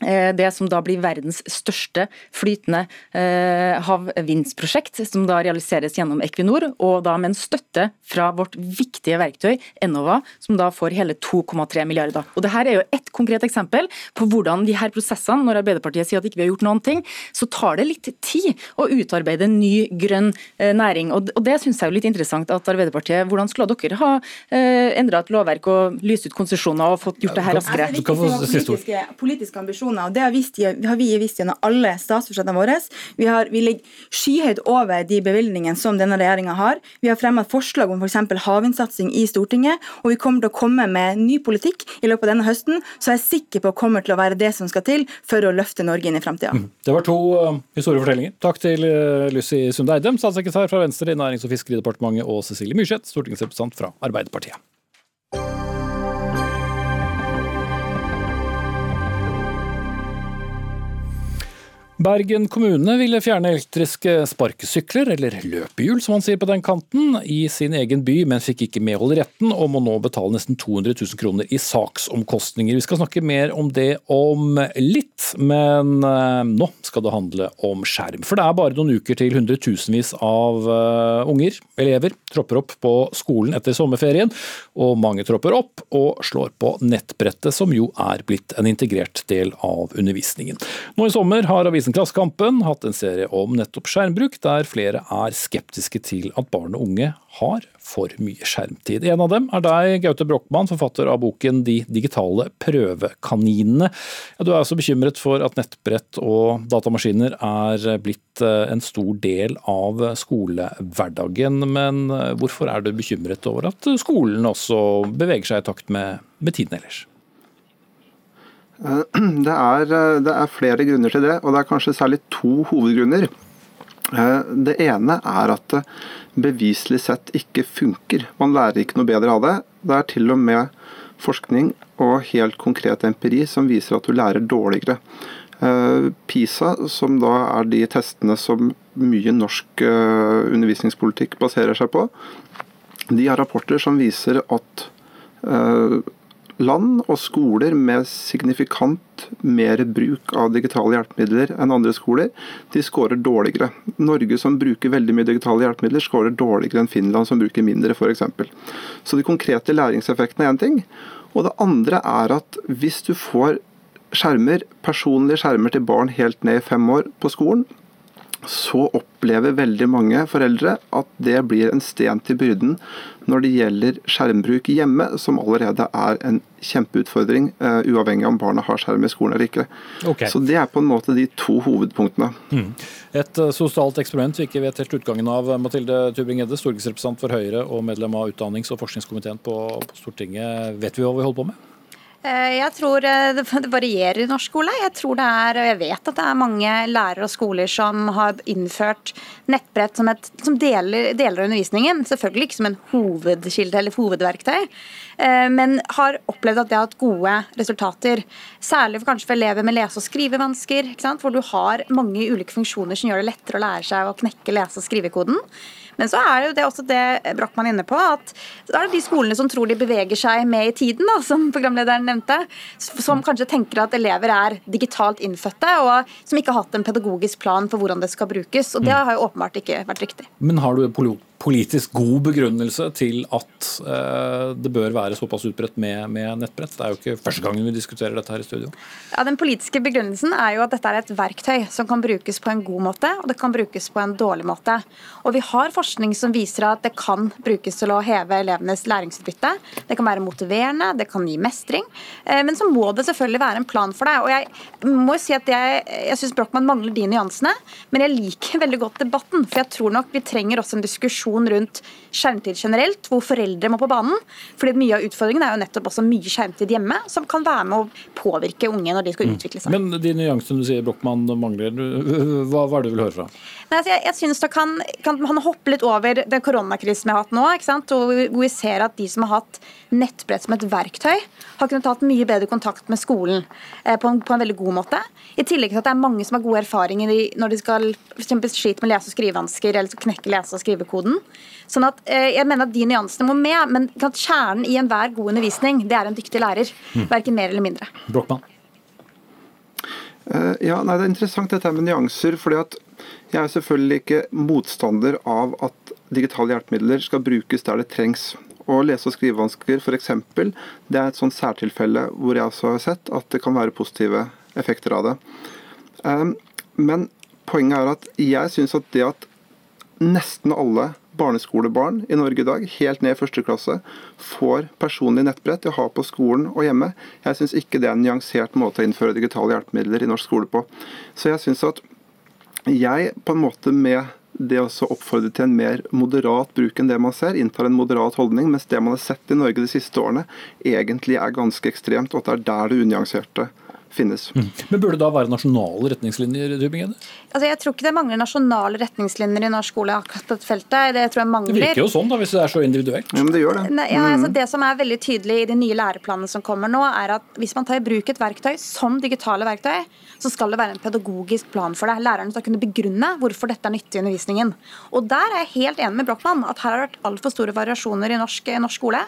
det som da blir verdens største flytende eh, havvindsprosjekt, som da realiseres gjennom Equinor, og da med en støtte fra vårt viktige verktøy Enova, som da får hele 2,3 milliarder. Og det her er jo ett konkret eksempel på hvordan de her prosessene, når Arbeiderpartiet sier at ikke vi har gjort noen ting, så tar det litt tid å utarbeide en ny grønn eh, næring. Og det syns jeg er jo litt interessant at Arbeiderpartiet Hvordan skulle dere ha endra et lovverk og lyst ut konsesjoner og fått gjort det her raskere? Det er politiske, politiske ambisjoner ambisjoner. Det har, vist, har vi vist gjennom alle statsbudsjettene våre. Vi, har, vi ligger skyhøyt over de bevilgningene som denne regjeringa har. Vi har fremmet forslag om f.eks. For havvindsatsing i Stortinget, og vi kommer til å komme med ny politikk i løpet av denne høsten, så jeg er sikker på det kommer til å være det som skal til for å løfte Norge inn i framtida. Mm. Det var to uh, historiefortellinger. Takk til uh, Lucy Sunde Eidem, statssekretær fra Venstre i Nærings- og fiskeridepartementet, og Cecilie Myrseth, stortingsrepresentant fra Arbeiderpartiet. Bergen kommune ville fjerne elektriske sparkesykler, eller løpehjul som man sier på den kanten, i sin egen by, men fikk ikke medhold i retten og må nå betale nesten 200 000 kroner i saksomkostninger. Vi skal snakke mer om det om litt, men eh, nå skal det handle om skjerm. For det er bare noen uker til hundretusenvis av uh, unger, elever, tropper opp på skolen etter sommerferien, og mange tropper opp og slår på nettbrettet, som jo er blitt en integrert del av undervisningen. Nå i sommer har avisen avisen Klassekampen hatt en serie om nettopp skjermbruk, der flere er skeptiske til at barn og unge har for mye skjermtid. En av dem er deg, Gaute Brochmann, forfatter av boken De digitale prøvekaninene. Ja, du er også bekymret for at nettbrett og datamaskiner er blitt eh, en stor del av skolehverdagen. Men eh, hvorfor er du bekymret over at skolen også beveger seg i takt med, med tiden ellers? Det er, det er, flere grunner til det, og det er kanskje særlig to hovedgrunner. Det ene er at det beviselig sett ikke funker. Man lærer ikke noe bedre av det. Det er til og med forskning og helt konkret empiri som viser at du lærer dårligere. PISA, som da er de testene som mye norsk undervisningspolitikk baserer seg på, de har rapporter som viser at land og skoler med signifikant mer bruk av digitale hjelpemidler enn andre skoler, de skårer dårligere. Norge som bruker veldig mye digitale hjelpemidler, skårer dårligere enn Finland som bruker mindre, f.eks. Så de konkrete læringseffektene er én ting. Og det andre er at hvis du får skjermer, personlige skjermer til barn helt ned i fem år på skolen, så opplever veldig mange foreldre at det blir en sten til byrden når det gjelder skjermbruk hjemme, som allerede er en kjempeutfordring, uh, uavhengig om barna har skjerm i skolen eller ikke. Okay. Så Det er på en måte de to hovedpunktene. Mm. Et uh, sosialt eksperiment vi ikke vet helt utgangen av. Mathilde Tubring-Edde, stortingsrepresentant for Høyre og medlem av utdannings- og forskningskomiteen på, på Stortinget. Vet vi hva vi holder på med? Eh, jeg tror eh, det varierer i norsk skole. Jeg tror det er, og jeg vet at det er mange lærere og skoler som har innført nettbrett som, et, som deler, deler, undervisningen. Selvfølgelig ikke som en hovedkilde eller hovedverktøy, eh, men har opplevd at det har hatt gode resultater. Særlig for kanskje for elever med lese- og skrivevansker, hvor du har mange ulike funksjoner som gjør det lettere å lære seg å knekke lese- og skrivekoden. Men så er det jo det også det Brochmann er inne på, at da er det de skolene som tror de beveger seg med i tiden, da, som programlederen nevnte, som kanskje tenker at elever er digitalt innfødte, og som ikke har hatt en pedagogisk plan for hvordan det skal brukes. Og det mm. har jo åpenbart ikke vært riktig. Men har du politisk god begrunnelse til at eh, det bør være såpass utbredt med, med, nettbrett? Det er jo ikke første gangen vi diskuterer dette her i studio. Ja, Den politiske begrunnelsen er jo at dette er et verktøy som kan brukes på en god måte, og det kan brukes på en dårlig måte. Og vi har forskning som viser at det kan brukes til å heve elevenes læringsutbytte. Det kan være motiverende, det kan gi mestring. Eh, men så må det selvfølgelig være en plan for det. Og jeg må jo si at jeg, jeg syns Brochmann mangler de nyansene, men jeg liker veldig godt debatten. For jeg tror nok vi trenger også en diskusjon rundt skjermtid generelt, hvor foreldre må på banen. fordi mye av utfordringen er jo nettopp også mye skjermtid hjemme, som kan være med å påvirke unge når de skal mm. utvikle seg. Men de nyansene du sier Brochmann mangler, hva, er det du vil høre fra? Nei, altså jeg, jeg synes da kan, kan man hoppe litt over den koronakrisen vi har hatt nå, ikke sant? hvor vi ser at de som har hatt nettbrett som et verktøy, har kunnet tatt mye bedre kontakt med skolen eh, på, en, på, en, veldig god måte. I tillegg til at det er mange som har gode erfaringer i, når de skal for slite med lese- og skrivevansker eller knekke lese- og skrivekoden. Sånn at eh, jeg mener at De nyansene må med, men at kjernen i enhver god undervisning det er en dyktig lærer. Mm. Verken mer eller mindre. Brockmann. Uh, ja, nei, Det er interessant dette med nyanser. fordi at Jeg er selvfølgelig ikke motstander av at digitale hjelpemidler skal brukes der det trengs og lese- og skrivevansker f.eks. Det er et sånt særtilfelle hvor jeg også har sett at det kan være positive effekter av det. Ehm, men poenget er at jeg syns at det at nesten alle barneskolebarn i Norge i dag, helt ned i første klasse, får personlig nettbrett å ha på skolen og hjemme. Jeg syns ikke det er en nyansert måte å innføre digitale hjelpemidler i norsk skole på. Så jeg syns at jeg på en måte med det å oppfordre til en mer moderat bruk enn det man ser, inntar en moderat holdning, mens det man har sett i Norge de siste årene, egentlig er ganske ekstremt, og at det er der det unyanserte finnes. Mm. Men Burde det da være nasjonale retningslinjer? Altså, jeg tror ikke det mangler nasjonale retningslinjer i norsk skole akkurat på dette feltet. Det tror jeg mangler. Det virker jo sånn da, hvis det er så individuelt. Ja, men det gjør det. Nei, ja, altså, mm. det som er veldig tydelig i de nye læreplanene som kommer nå, er at hvis man tar i bruk et verktøy som digitale verktøy, så skal det være en pedagogisk plan for det. Læreren skal kunne begrunne hvorfor dette er nyttig i undervisningen. Og Der er jeg helt enig med Brochmann, at her har det vært altfor store variasjoner i norsk, norsk skole.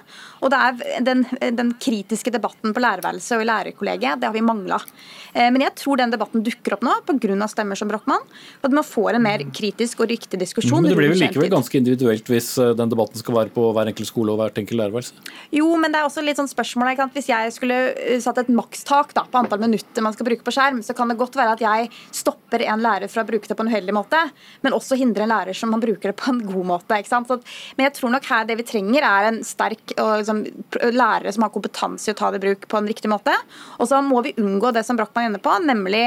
Og det er den, den, kritiske debatten på lærerværelset og i lærerkollegiet, det har vi mangla illa. Eh, men jeg tror den debatten dukker opp nå pga. stemmer som Brochmann. Og at man får en mer kritisk og riktig diskusjon. Men det blir vel likevel ganske individuelt hvis eh, den debatten skal være på hver enkelt skole og hvert enkelt lærerværelse? Jo, men det er også litt sånn spørsmål. Ikke? Hvis jeg skulle eh, satt et makstak da, på antall minutter man skal bruke på skjerm, så kan det godt være at jeg stopper en lærer fra å bruke det på en uheldig måte, men også hindrer en lærer som man bruker det på en god måte. Ikke sant? Så, men jeg tror nok her det vi trenger er en sterk og liksom, lærere som har kompetanse i å ta det i bruk på en riktig måte. Og så må vi unngå det som Brochmann er inne på, nemlig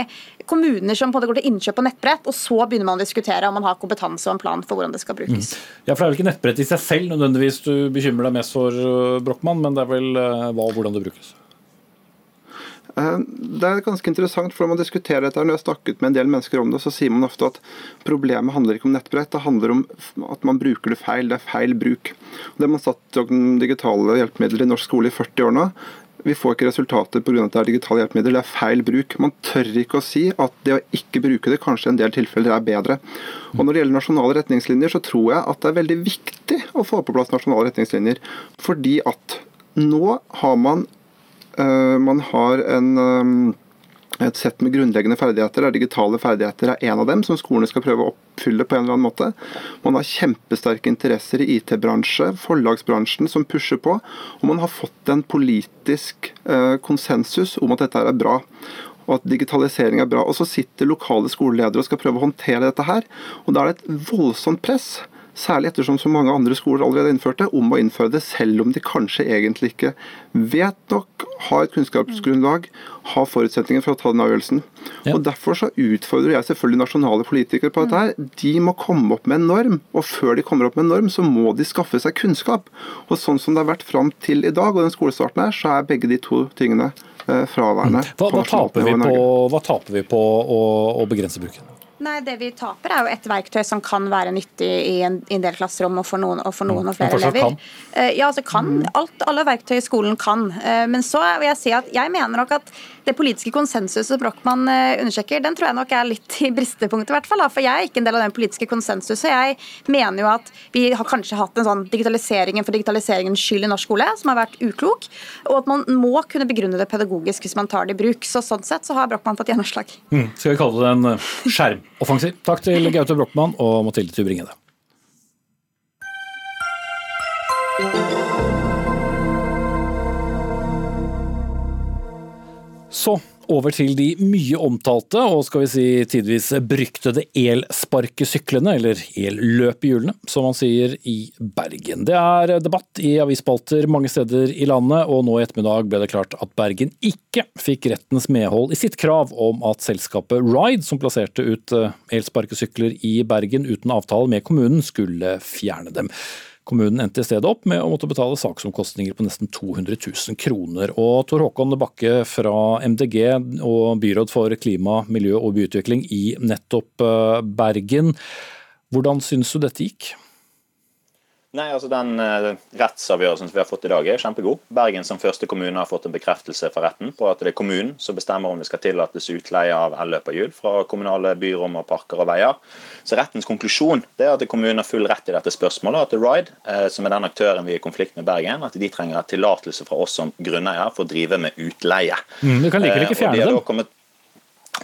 kommuner som på det går til innkjøp på nettbrett, og så begynner man å diskutere om man har kompetanse og en plan for hvordan det skal brukes. Mm. Ja, for Det er vel ikke nettbrett i seg selv nødvendigvis du bekymrer deg mest for, eh, Brochmann, men det er vel hva og hvordan det brukes? Eh, det er ganske interessant, for Når man diskuterer dette, når jeg har snakket med en del mennesker om det, så sier man ofte at problemet handler ikke om nettbrett, det handler om at man bruker det feil. Det er feil bruk. Det har man satt digitale hjelpemidler i norsk skole i 40 år nå. Vi får ikke resultater pga. at det er digitale hjelpemidler. Det er feil bruk. Man tør ikke å si at det å ikke bruke det kanskje i en del tilfeller er bedre. Og Når det gjelder nasjonale retningslinjer, så tror jeg at det er veldig viktig å få på plass nasjonale retningslinjer. Fordi at nå har man Eh, man har en et sett med grunnleggende ferdigheter, der digitale ferdigheter er en av dem, som skolene skal prøve å oppfylle på en eller annen måte. Man har kjempesterke interesser i IT-bransje, forlagsbransjen som pusher på. Og man har fått en politisk eh, konsensus om at dette er bra og at digitalisering er bra. Og så sitter lokale skoleledere og skal prøve å håndtere dette her. Og da er det et voldsomt press Særlig ettersom så mange andre skoler allerede har innført det, om å innføre det, selv om de kanskje egentlig ikke vet nok, har et kunnskapsgrunnlag, har forutsetninger for å ta den avgjørelsen. Ja. Og Derfor så utfordrer jeg selvfølgelig nasjonale politikere på dette. her. De må komme opp med en norm, og før de kommer opp med en norm, så må de skaffe seg kunnskap. Og Sånn som det har vært fram til i dag, og den skolestarten her, så er begge de to tingene eh, fraværende. Hva, hva, taper på, hva, taper vi på, å, å begrense bruken? Nei, Det vi taper, er jo et verktøy som kan være nyttig i en, i en del klasserom og for noen og, for noen og flere elever. Kan. Uh, ja, altså kan. Mm. Alt, alle verktøy i skolen kan. Uh, men så vil jeg si at jeg mener nok at det politiske konsensuset Brochmann uh, undersøker, den tror jeg nok er litt i bristepunktet, i hvert fall. For jeg er ikke en del av den politiske konsensuset. Jeg mener jo at vi har kanskje hatt en sånn digitaliseringen for digitaliseringens skyld i norsk skole, som har vært uklok. Og at man må kunne begrunne det pedagogisk hvis man tar det i bruk. Så sånn sett så har Brochmann fått gjennomslag. Mm. Skal vi kalle det en skjerm? Offensiv. Takk til Gaute Brochmann og Mathilde Tubringede. Så over til de mye omtalte og skal vi si tidvis beryktede elsparkesyklene, eller elløpehjulene, som man sier i Bergen. Det er debatt i avisspalter mange steder i landet, og nå i ettermiddag ble det klart at Bergen ikke fikk rettens medhold i sitt krav om at selskapet Ride, som plasserte ut eh, elsparkesykler i Bergen uten avtale med kommunen, skulle fjerne dem. Kommunen endte i stedet opp med å måtte betale saksomkostninger på nesten 200 000 kroner. Og Tor Håkon Bakke fra MDG og byråd for klima, miljø og byutvikling i nettopp eh, Bergen. Hvordan syns du dette gikk? Nei, altså Den uh, rettsavgjørelsen som vi har fått i dag, er kjempegod. Bergen som første kommune har fått en bekreftelse fra retten på at det er kommunen som bestemmer om det skal tillates utleie av elløperhjul fra kommunale byrom og parker og veier. Så Rettens konklusjon det er at kommunen har full rett i dette spørsmålet. At Ride, uh, som er den aktøren vi er i konflikt med Bergen, at de trenger tillatelse fra oss som grunneier for å drive med utleie. Mm, du kan ikke eh, fjerne uh, dem?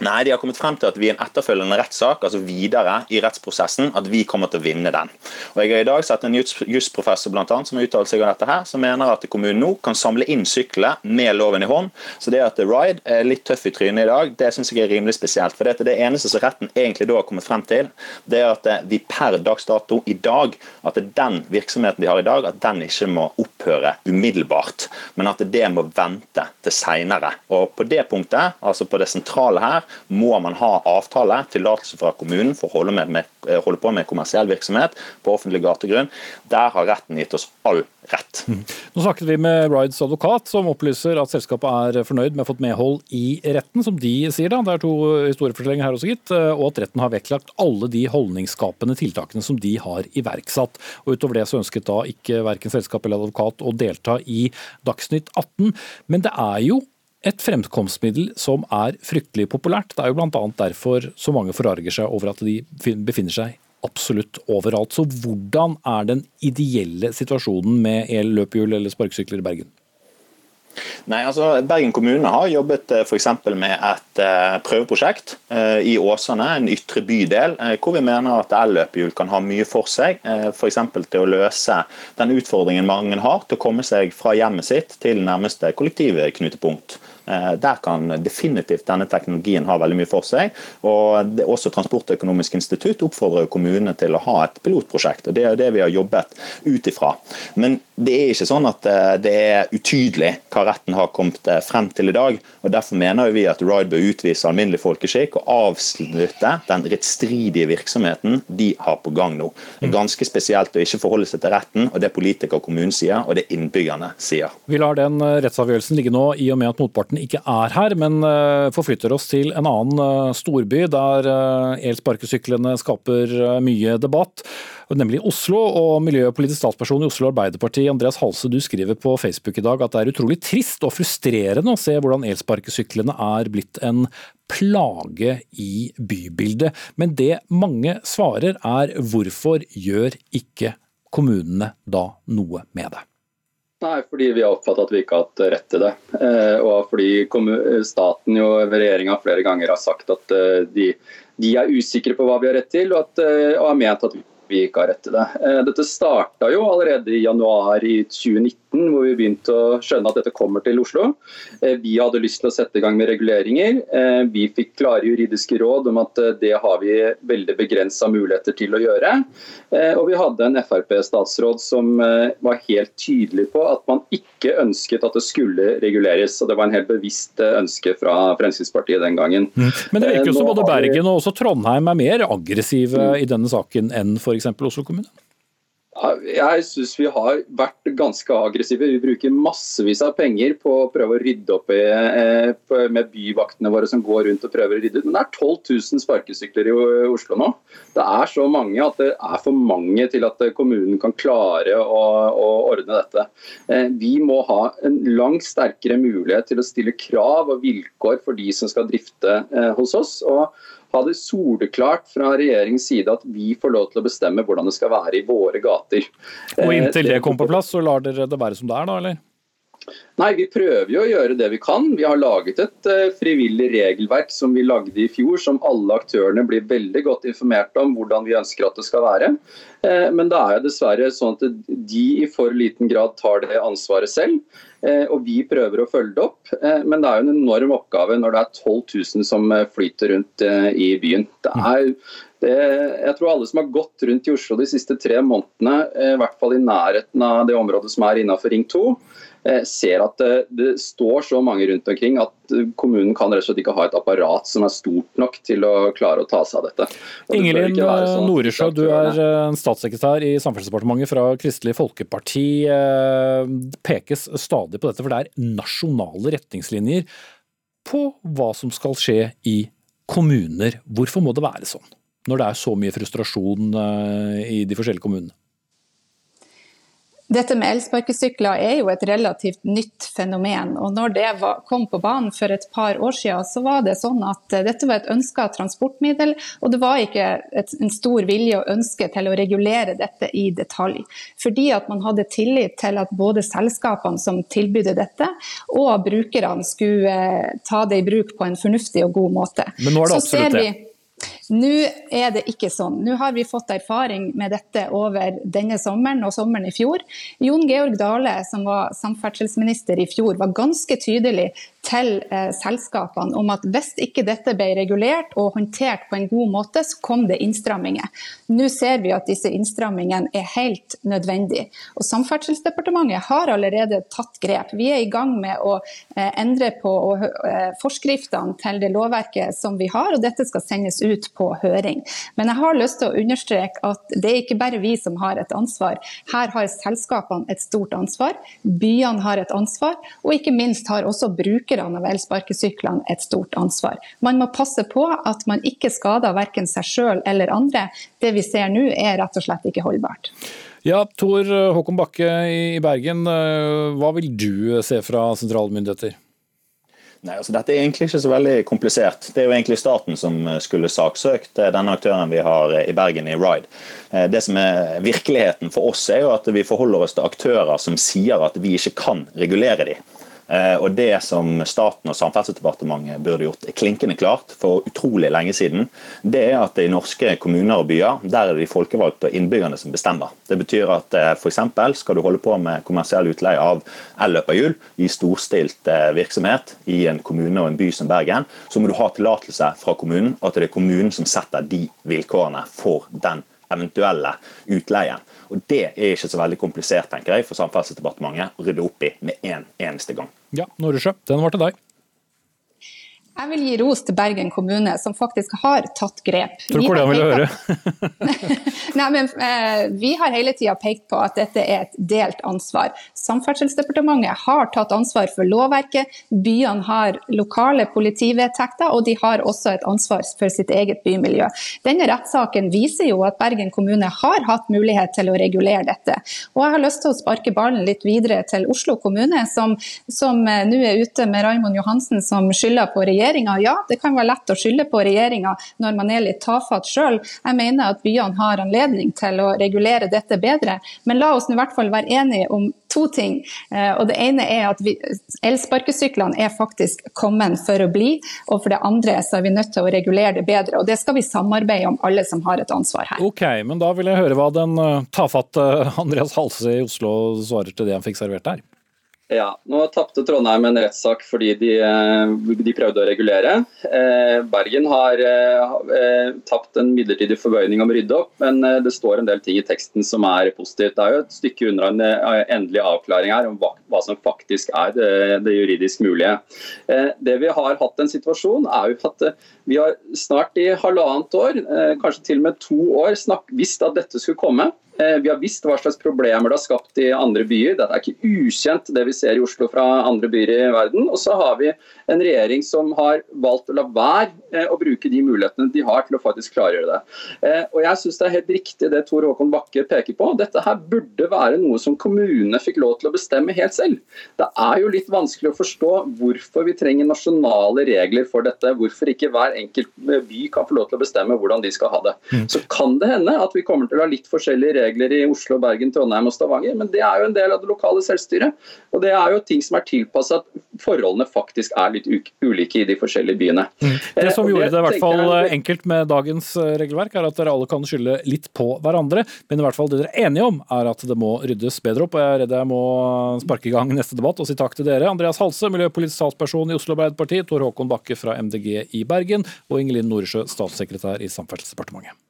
Nei, de har kommet frem til at vi i en etterfølgende rettssak, altså videre i rettsprosessen, at vi kommer til å vinne den. Og Jeg har i dag sett en jusprofessor blant annet, som har uttalt seg om dette her, som mener at kommunen nå kan samle inn syklene med loven i hånd. Så det at Ride er litt tøff i trynet i dag, det syns jeg er rimelig spesielt. For det, er det eneste som retten egentlig da har kommet frem til, det er at vi per dags dato i dag, at den virksomheten de har i dag, at den ikke må opphøre umiddelbart, men at det må vente til seinere. Og på det punktet, altså på det sentrale her, må man ha avtale, tillatelse fra kommunen for å holde, med, med, eh, holde, på med kommersiell virksomhet på offentlig gategrunn. Der har retten gitt oss all rett. Mm. Nå snakket vi med Rides advokat, som opplyser at selskapet er fornøyd med å ha fått medhold i retten, som de sier. da, Det er to historiefortellinger her også, gitt. Eh, og at retten har vektlagt alle de holdningsskapende tiltakene som de har iverksatt. Og Utover det så ønsket da ikke verken selskap eller advokat å delta i Dagsnytt 18. Men det er jo et fremkomstmiddel som er fryktelig populært. Det er jo bl.a. derfor så mange forarger seg over at de befinner seg absolutt overalt. Så hvordan er den ideelle situasjonen med el-løpehjul eller sparkesykler i Bergen? Nei, altså Bergen kommune har jobbet f.eks. med et prøveprosjekt i Åsane, en ytre bydel, hvor vi mener at elløpehjul kan ha mye for seg. F.eks. til å løse den utfordringen mange har til å komme seg fra hjemmet sitt til nærmeste kollektivknutepunkt. Eh, der kan definitivt denne teknologien ha veldig mye for seg. og Også Transportøkonomisk institutt oppfordrer kommunene til å ha et pilotprosjekt. og Det er det vi har jobbet ut ifra. Men det er ikke sånn at eh, det er utydelig hva retten har kommet eh, frem til i dag. og Derfor mener vi at Ride bør utvise alminnelig folkeskikk og avslutte den rettstridige virksomheten de har på gang nå. Det er ganske spesielt å ikke forholde seg til retten og det politikere og kommunen sier, og det innbyggerne sier. Vi lar den rettsavgjørelsen ligge nå, i og med at motparten ikke er her, men eh, forflytter oss til en annen eh, storby der eh, elsparkesyklene skaper mye debatt, nemlig Oslo. Og miljøpolitisk statsperson i Oslo Arbeiderparti, Andreas Halse, du skriver på Facebook i dag at det er utrolig trist og frustrerende å se hvordan elsparkesyklene er blitt en plage i bybildet. Men det mange svarer er hvorfor gjør ikke kommunene da noe med det? Nei, fordi vi har oppfattet at vi ikke har hatt rett til det. Eh, og fordi staten og regjeringa flere ganger har sagt at eh, de, de, er usikre på hva vi har rett til, og, at, eh, og har ment at vi ikke har rett til det. Dette starta jo allerede i januar i 2019 hvor vi begynte å skjønne at dette kommer til Oslo. Eh, vi hadde lyst til å sette i gang med reguleringer. Eh, vi fikk klare juridiske råd om at eh, det har vi veldig begrensa muligheter til å gjøre. Og vi hadde en Frp-statsråd som var helt tydelig på at man ikke ønsket at det skulle reguleres. og Det var en helt bevisst ønske fra Fremskrittspartiet den gangen. Mm. Men det virker jo som både Bergen og også Trondheim er mer aggressive mm. i denne saken enn f.eks. Oslo kommune? Jeg syns vi har vært ganske aggressive. Vi bruker massevis av penger på å prøve å rydde opp i, eh, med byvaktene våre som går rundt og prøver å rydde ut. Men det er 12 000 sparkesykler i Oslo nå. Det er så mange at det er for mange til at kommunen kan klare å, å ordne dette. Eh, vi må ha en langt sterkere mulighet til å stille krav og vilkår for de som skal drifte eh, hos oss. og ha det soleklart fra regjeringens side at vi får lov til å bestemme hvordan det skal være i våre gater. Og Inntil det kommer på plass, så lar dere det være som det er, da? eller? Nei, Vi prøver jo å gjøre det vi kan. Vi har laget et uh, frivillig regelverk som vi lagde i fjor, som alle aktørene blir veldig godt informert om hvordan vi ønsker at det skal være. Uh, men det er jo dessverre sånn at de i for liten grad tar det ansvaret selv. Uh, og vi prøver å følge det opp. Men det er jo en enorm oppgave når det er 12 000 som flyter rundt i byen. Det er det, jeg tror alle som har gått rundt i Oslo de siste tre månedene, i hvert fall i nærheten av det området som er innenfor Ring 2, Eh, ser at det, det, står så mange rundt omkring at kommunen kan rett og slett ikke ha et apparat som er stort nok til å klare å ta seg av dette. Ingelin sånn Noresjø, du er statssekretær i Samferdselsdepartementet fra Kristelig Folkeparti. Eh, pekes stadig på dette, for det er nasjonale retningslinjer på hva som skal skje i kommuner. Hvorfor må det være sånn, når det er så mye frustrasjon eh, i de forskjellige kommunene? Dette med elsparkesykler er jo et relativt nytt fenomen. og når det var, kom på banen for et par år siden, så var det sånn at eh, dette var et ønska transportmiddel, og det var ikke et, en stor vilje og ønske til å regulere dette i detalj. Fordi at man hadde tillit til at både selskapene som tilbydde dette, og brukerne skulle eh, ta det i bruk på en fornuftig og god måte. Men nå er det absolutt det. Nå er det ikke sånn. Nå har vi fått erfaring med dette over denne sommeren og sommeren i fjor. Jon Georg Dale, som var samferdselsminister i fjor, var ganske tydelig til eh, selskapene om at hvis ikke dette ble regulert og håndtert på en god måte, så kom det innstramminger. Nå ser vi at disse innstrammingene er helt nødvendige. Og Samferdselsdepartementet har allerede tatt grep. Vi er i gang med å eh, endre på eh, forskriftene til det lovverket som vi har, og dette skal sendes ut på høring. Men jeg har lyst til å understreke at det er ikke bare vi som har et ansvar. Her har selskapene et stort ansvar, byene har et ansvar, og ikke minst har også brukerne av elsparkesyklene et stort ansvar. Man må passe på at man ikke skader verken seg sjøl eller andre. Det vi ser nå er rett og slett ikke holdbart. Ja, Tor Håkon Bakke i Bergen, eh, hva vil du se fra sentrale myndigheter? Nei, altså Dette er egentlig ikke så veldig komplisert. Det er jo egentlig staten som skulle saksøkt denne aktøren vi har i Bergen, i Ride. Eh, det som er Virkeligheten for oss er jo at vi forholder oss til aktører som sier at vi ikke kan regulere dem. Eh, og Det som staten og Samferdselsdepartementet burde gjort klinkende klart for utrolig lenge siden, det er at i norske kommuner og byer der er det de folkevalgte og innbyggerne som bestemmer. Det betyr at eh, f.eks. skal du holde på med kommersiell utleie av elløperhjul i storstilt eh, virksomhet i en kommune og en by som Bergen, så må du ha tillatelse fra kommunen, og at det er kommunen som setter de vilkårene for den eventuelle utleien. Og Det er ikke så veldig komplisert tenker jeg, for Samferdselsdepartementet å rydde opp i med en eneste gang. Ja, Norresjø, den var til deg. Jeg vil gi ros til Bergen kommune, som faktisk har tatt grep. For hvordan ikke vil du høre? Nei, men eh, Vi har hele tida pekt på at dette er et delt ansvar. Samferdselsdepartementet har tatt ansvar for lovverket, byene har lokale politivedtekter, og de har også et ansvar for sitt eget bymiljø. Denne rettssaken viser jo at Bergen kommune har hatt mulighet til å regulere dette. Og jeg har lyst til å sparke ballen litt videre til Oslo kommune, som, som eh, nå er ute med Raimond Johansen som skylder på regjeringen regjeringa. Ja, det kan være lett å skylde på regjeringa når man er litt tafatt sjøl. Jeg mener at byene har anledning til å regulere dette bedre. Men la oss i hvert fall være enige om to ting. Eh, og Det ene er at elsparkesyklene er faktisk kommet for å bli. Og for det andre så er vi nødt til å regulere det bedre. Og det skal vi samarbeide om, alle som har et ansvar her. Ok, men da vil jeg høre hva den eh, tafatte Andreas Halse i Oslo svarer til det han fikk servert der. Ja, Nå tapte Trondheim en rettssak fordi de, eh, de, prøvde å regulere. Eh, Bergen har eh, tapt en midlertidig forbøyning om å rydde opp, men det står en del ting i teksten som er positivt. Det er jo et stykke unna en endelig avklaring her om hva, hva som faktisk er det, det, juridisk mulige. Det vi har hatt en situasjon, er jo at vi har snart i halvannet år, kanskje til og med to år, snakk, visst at dette skulle komme. Eh, vi har visst hva slags problemer det har skapt i andre byer. Dette er ikke ukjent det vi ser i Oslo fra andre byer i verden. Og så har vi en regjering som har valgt å la være eh, å bruke de mulighetene de har til å faktisk klargjøre det. Eh, og jeg syns det er helt riktig det Tor Håkon Bakke peker på. Dette her burde være noe som kommunene fikk lov til å bestemme helt selv. Det er jo litt vanskelig å forstå hvorfor vi trenger nasjonale regler for dette. Hvorfor ikke hver enkelt by kan få lov til å bestemme hvordan de skal ha det. Mm. Så kan det hende at vi kommer til å ha litt forskjellige regler regler i Oslo, Bergen, Trondheim og Stavanger, men det er jo en del av det lokale selvstyret. Og det er jo ting som er tilpassa at forholdene faktisk er litt ulike i de forskjellige byene. Mm. Det som eh, gjorde det i hvert fall enkelt med dagens eh, regelverk, er at dere alle kan skylde litt på hverandre, men i hvert fall det dere er enige om, er at det må ryddes bedre opp. og Jeg er redd jeg må sparke i gang neste debatt og si takk til dere. Andreas Halse, miljøpolitisk talsperson i Oslo Arbeiderparti, Tor Håkon Bakke fra MDG i Bergen og Ingelin Noresjø, statssekretær i Samferdselsdepartementet.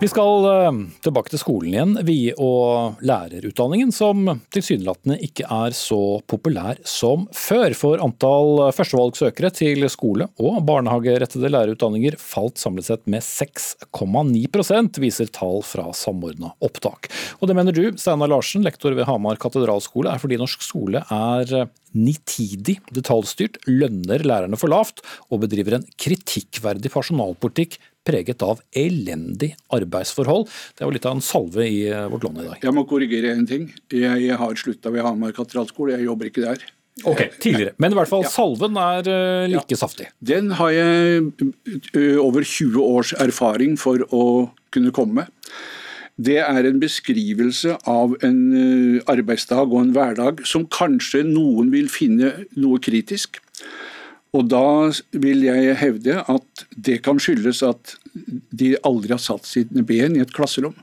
Vi skal eh, tilbake til skolen igjen, vi og lærerutdanningen, som tilsynelatende ikke er så populær som før. For antall førstevalgsøkere til skole- og barnehagerettede lærerutdanninger falt samlet sett med 6,9% viser tall fra Samordna opptak. Og det mener du, Steinar Larsen, lektor ved Hamar katedralskole, er fordi norsk skole er nitidig detaljstyrt, lønner lærerne for lavt og bedriver en kritikkverdig personalpolitikk preget av elendig arbeidsforhold. Det var litt av en salve i eh, Vårt Land i dag. Jeg må korrigere en ting. Jeg har slutta ved Hamar katedralskole, jeg jobber ikke der. Ok, tidligere. Men i hvert fall salven er uh, like ja. saftig. Den har jeg uh, over 20 års erfaring for å kunne komme med. Det er en beskrivelse av en arbeidsdag og en hverdag som kanskje noen vil finne noe kritisk. Og da vil jeg hevde at det kan skyldes at de aldri har satt sine ben i et klasserom.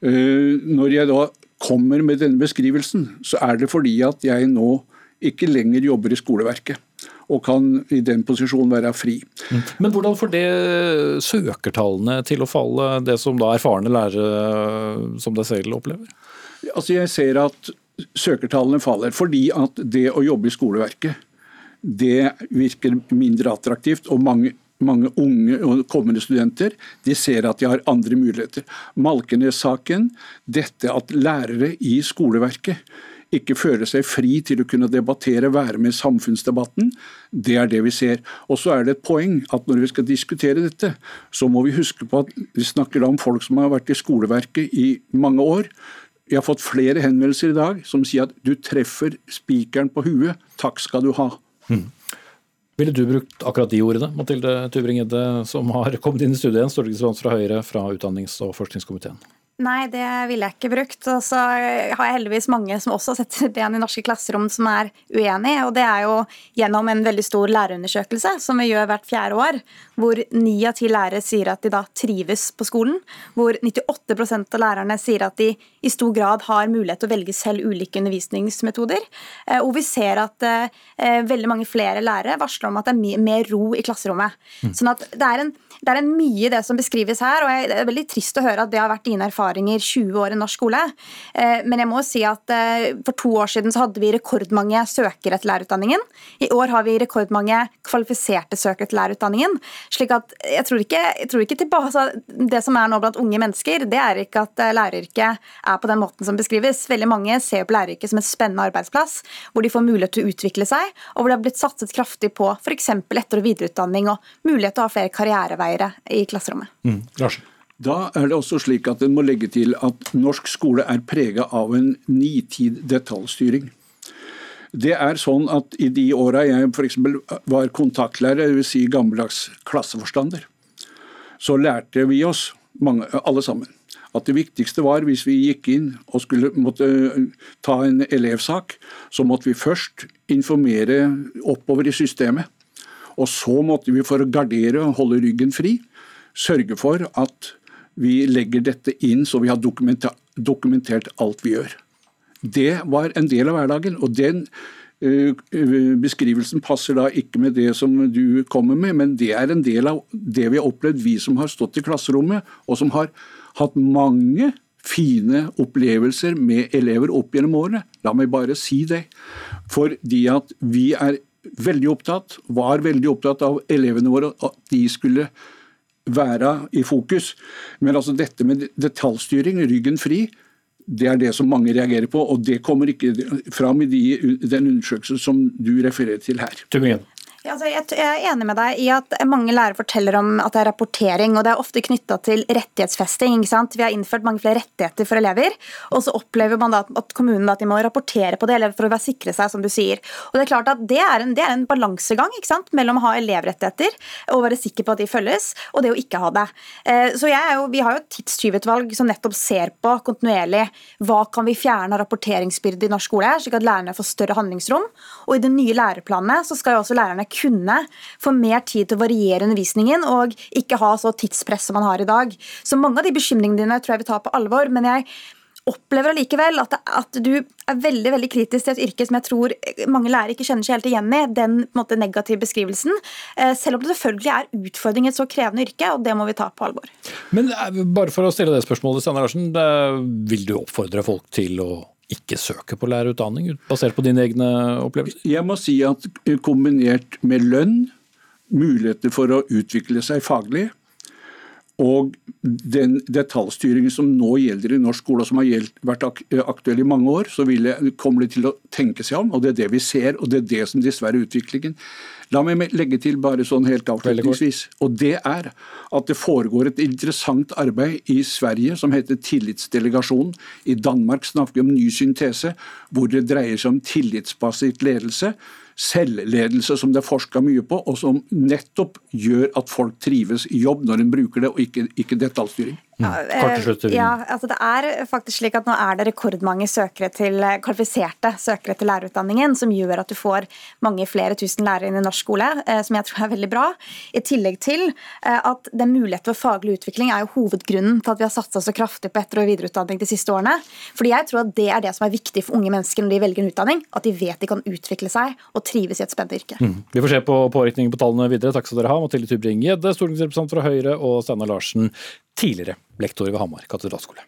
Eh, når jeg da kommer med denne beskrivelsen, så er det fordi at jeg nå ikke lenger jobber i skoleverket. Og kan i den posisjonen være fri. Men hvordan får det søkertallene til å falle, det som da erfarne lærere som deg selv opplever? Altså Jeg ser at søkertallene faller fordi at det å jobbe i skoleverket det virker mindre attraktivt. og mange mange unge og kommende studenter de ser at de har andre muligheter. Malkenes-saken, dette at lærere i skoleverket ikke føler seg fri til å kunne debattere, være med i samfunnsdebatten, det er det vi ser. Og så er det et poeng at når vi skal diskutere dette, så må vi huske på at vi snakker om folk som har vært i skoleverket i mange år. Jeg har fått flere henvendelser i dag som sier at du treffer spikeren på huet, takk skal du ha. Mm. Ville du brukt akkurat de ordene, Mathilde Tubring-Gjedde, som har kommet inn i studiet stortingsrepresentant fra Høyre fra utdannings- og forskningskomiteen? Nei, det ville jeg ikke brukt. Og så har jeg heldigvis mange som også setter ben i norske klasserom som er uenig. Og det er jo gjennom en veldig stor lærerundersøkelse som vi gjør hvert fjerde år, hvor ni av ti lærere sier at de da trives på skolen. Hvor 98% av lærerne sier at de i stor grad har mulighet til å velge selv ulike undervisningsmetoder. Eh, og vi ser at eh, veldig mange flere lærere varsler om at det er mer ro i klasserommet. Mm. Sånn at det er en det er mye i det som beskrives her, og det er veldig trist å høre at det har vært dine erfaringer 20 år i norsk skole. Eh, men jeg må si at eh, for to år siden så hadde vi rekordmange søkere til lærerutdanningen. I år har vi rekordmange kvalifiserte søkere til lærerutdanningen. slik at jeg tror ikke, jeg tror ikke tilbake, altså, Det som er nå blant unge mennesker, det er ikke at eh, læreryrket er på den måten som beskrives. Veldig mange ser på læreryrket som en spennende arbeidsplass, hvor de får mulighet til å utvikle seg, og hvor det har blitt satset kraftig på f.eks. etter- og videreutdanning og mulighet til å ha flere karriereveier veiere i klasserommet. Mm. Da er det også slik at En må legge til at norsk skole er prega av en nitid detaljstyring. Det er sånn at I de åra jeg f.eks. var kontaktlærer, dvs. Si gammeldags klasseforstander, så lærte vi oss, mange, alle sammen, at det viktigste var hvis vi gikk inn og skulle måtte ta en elevsak, så måtte vi først informere oppover i systemet. Og så måtte vi for å gardere og holde ryggen fri, sørge for at vi legger dette inn så vi har dokumentert alt vi gjør. Det var en del av hverdagen. og den uh, beskrivelsen passer da ikke med det som du kommer med, men det er en del av det vi har opplevd, vi som har stått i klasserommet, og som har hatt mange fine opplevelser med elever opp gjennom årene. La meg bare si det. Fordi at vi er veldig opptatt, var veldig opptatt av elevene våre, at de skulle være i fokus. Men altså dette med detaljstyring, ryggen fri, det er det som mange reagerer på. Og det kommer ikke fram i de, den undersøkelsen som du refererer til her. Ja, altså jeg, er enig med deg i at mange lærere forteller om at det er rapportering, og det er ofte knytta til rettighetsfesting. Vi har innført mange flere rettigheter for elever, og så opplever man at kommunen at de må rapportere på det for å sikre seg, som du sier. Og Det er klart at det er en, det er en balansegang mellom å ha elevrettigheter og være sikker på at de følges, og det å ikke ha det. Eh, så jo, Vi har jo et tidstyvutvalg som nettopp ser på kontinuerlig hva kan vi fjerne av rapporteringsbyrde i norsk skole, slik at lærerne får større handlingsrom. Og I de nye læreplanene så skal jo også lærerne kunne få mer tid til å variere undervisningen og ikke ha så tidspress som man har i dag. Så mange av de bekymringene dine tror jeg vi tar på alvor. men jeg opplever allikevel at, at, du er veldig veldig kritisk til et yrke som jeg tror mange lærere ikke kjenner seg helt igjen i, den måte, negative beskrivelsen. Eh, selv om det selvfølgelig er utfordring i et så krevende yrke, og det må vi ta på alvor. Men eh, bare for å stille det spørsmålet, Steinar Larsen. Vil du oppfordre folk til å ikke søke på lærerutdanning, basert på dine egne opplevelser? Jeg må si at kombinert med lønn, muligheter for å utvikle seg faglig, og den detaljstyringen som nå gjelder i norsk skole, og som har gjeldt, vært aktuell i mange år, så kommer det til å tenke seg om. og Det er det vi ser, og det er det som dessverre er utviklingen. La meg legge til bare sånn helt avslutningsvis. Og det er at det foregår et interessant arbeid i Sverige som heter Tillitsdelegasjonen. I Danmark snakker vi om ny syntese, hvor det dreier seg om tillitsbasert ledelse selvledelse som det er forska mye på, og som nettopp gjør at folk trives i jobb når en bruker det, og ikke, ikke detaljstyring. Ja, eh, ja, altså det er faktisk slik at Nå er det rekordmange søkere til, kvalifiserte søkere til lærerutdanningen, som gjør at du får mange flere tusen lærere inn i norsk skole, eh, som jeg tror er veldig bra. I tillegg til eh, at den muligheten for faglig utvikling er jo hovedgrunnen til at vi har satsa så kraftig på etter- og videreutdanning de siste årene. Fordi jeg tror at Det er det som er viktig for unge mennesker når de velger en utdanning. At de vet de kan utvikle seg og trives i et spennende yrke. Mm. Vi får se på påvirkningen på tallene videre. Takk skal dere ha. Mathilde Tybring-Gjedde, stortingsrepresentant fra Høyre, og Steinar Larsen, tidligere lektor ved Hamar katedralskole.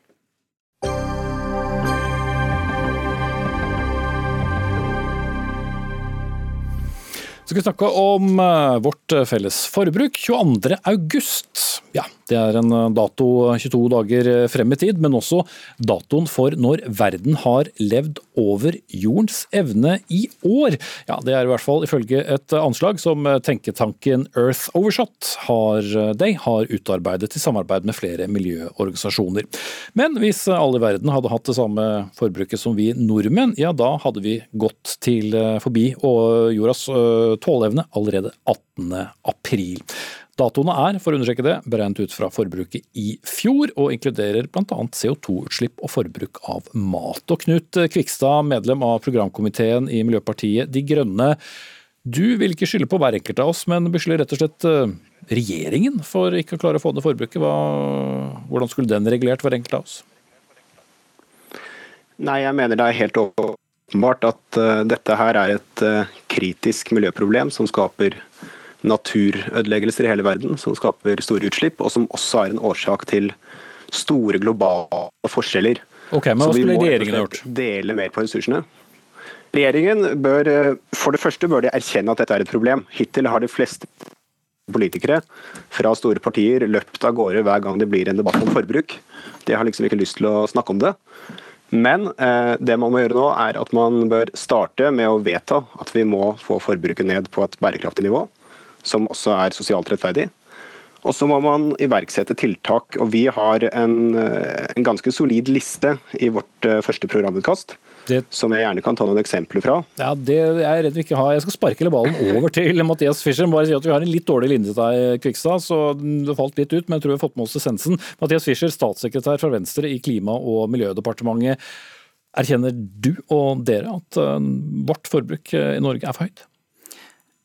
Så skal vi snakke om eh, vårt felles forbruk. 22. august. Ja, det er en eh, dato 22 dager frem i tid, men også datoen for når verden har levd over jordens evne i år. Ja, Det er i hvert fall ifølge et anslag som tenketanken Earth Overshot har, de har utarbeidet i samarbeid med flere miljøorganisasjoner. Men hvis alle i verden hadde hatt det samme forbruket som vi nordmenn, ja da hadde vi gått til forbi jordas tåleevne allerede 18. april. Datoene er, for å understreke det, beregnet ut fra forbruket i fjor, og inkluderer bl.a. CO2-utslipp og forbruk av mat. Og Knut Kvikstad, medlem av programkomiteen i Miljøpartiet De Grønne. Du vil ikke skylde på hver enkelt av oss, men beskylder rett og slett eh, regjeringen for ikke å klare å få ned forbruket. Hvordan skulle den regulert hver enkelt av oss? Nei, jeg mener det er helt åpenbart at uh, dette her er et uh, kritisk miljøproblem som skaper naturødeleggelser i hele verden, som skaper store utslipp, og som også er en årsak til store globale forskjeller. Ok, men Hva skulle regjeringen gjort? Dele mer på ressursene. Regjeringen bør, eh, For det første bør de erkjenne at dette er et problem. Hittil har de fleste politikere fra store partier løpt av gårde hver gang det blir en debatt om forbruk. De har liksom ikke lyst til å snakke om det. Men eh, det man må gjøre nå, er at man bør starte med å vedta at vi må få forbruket ned på et bærekraftig nivå som også er sosialt rettferdig. Og så må man iverksette tiltak. og Vi har en, eh, en ganske solid liste i vårt eh, første programutkast. Det... Som jeg gjerne kan ta noen eksempler fra. Ja, det er jeg redd vi ikke har. Jeg skal sparke ballen over til Mathias Fischer. Bare si at Vi har en litt dårlig linje til deg, Kvikstad, så det falt litt ut. Men jeg tror vi har fått med oss essensen. Mathias Fischer, statssekretær fra Venstre i Klima- og miljødepartementet. Erkjenner du og dere at eh, vårt forbruk i Norge er for høyt?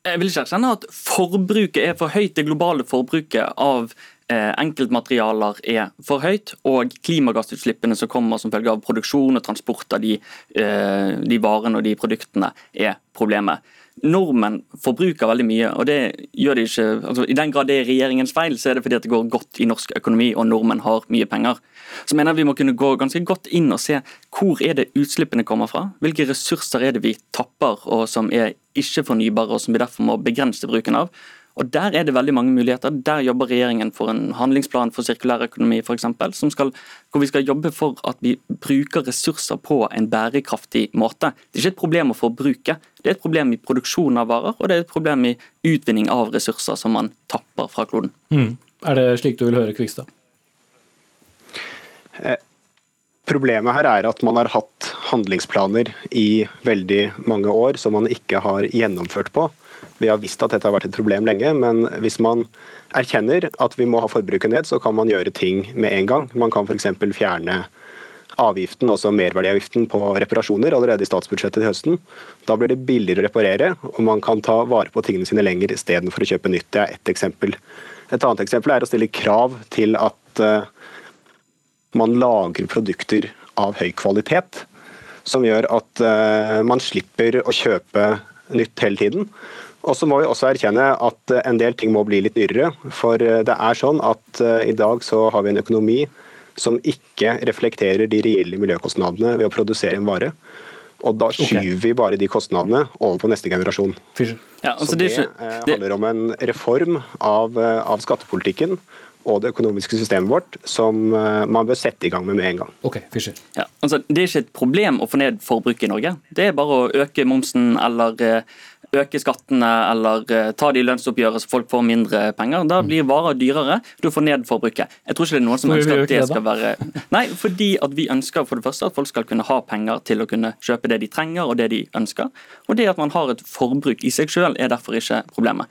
Jeg vil ikke erkjenne at forbruket er for høyt. Det globale forbruket av eh, enkeltmaterialer er for høyt, og klimagassutslippene som kommer som følge av produksjon og transport av de, eh, de varene og de produktene, er problemet nordmenn forbruker veldig mye. og det gjør de ikke, altså I den grad det er regjeringens feil, så er det fordi at det går godt i norsk økonomi og nordmenn har mye penger. Så mener jeg vi må kunne gå ganske godt inn og se hvor er det utslippene kommer fra. Hvilke ressurser er det vi tapper og som er ikke-fornybare og som vi derfor må begrense bruken av. Og Der er det veldig mange muligheter. Der jobber regjeringen for en handlingsplan for sirkulær økonomi for eksempel, skal, hvor vi skal jobbe for at vi bruker ressurser på en bærekraftig måte. Det er ikke et problem å forbruke, det er et problem i produksjon av varer og det er et problem i utvinning av ressurser som man tapper fra kloden. Mm. Er det slik du vil høre, Kvikstad? Eh, problemet her er at man har hatt handlingsplaner i veldig mange år som man ikke har gjennomført på. Vi har visst at dette har vært et problem lenge, men hvis man erkjenner at vi må ha forbruket ned, så kan man gjøre ting med en gang. Man kan f.eks. fjerne avgiften, også merverdiavgiften på reparasjoner allerede i statsbudsjettet til høsten. Da blir det billigere å reparere, og man kan ta vare på tingene sine lenger istedenfor å kjøpe nytt. Det er ett eksempel. Et annet eksempel er å stille krav til at uh, man lager produkter av høy kvalitet, som gjør at uh, man slipper å kjøpe nytt hele tiden. Og så må vi også erkjenne at eh, en del ting må bli litt dyrere. For eh, det er sånn at eh, i dag så har vi en økonomi som ikke reflekterer de reelle miljøkostnadene ved å produsere en vare. Og da skyver okay. vi bare de kostnadene over på neste generasjon. Ja, altså så det, det, handler om en reform av, av skattepolitikken og det økonomiske systemet vårt som man bør sette i gang med med en gang. Ok, Fischer. Ja, altså, det er ikke et problem å få ned forbruket i Norge. Det er bare å øke momsen eller øke skattene eller uh, ta de lønnsoppgjøret så folk får mindre penger. Da mm. blir varer dyrere, du får ned forbruket. Jeg tror ikke det er noen som ønsker at det skal være Nei, fordi at vi ønsker for det første at folk skal kunne ha penger til å kunne kjøpe det de trenger og det de ønsker. Og det at man har et forbruk i seg selv er derfor ikke problemet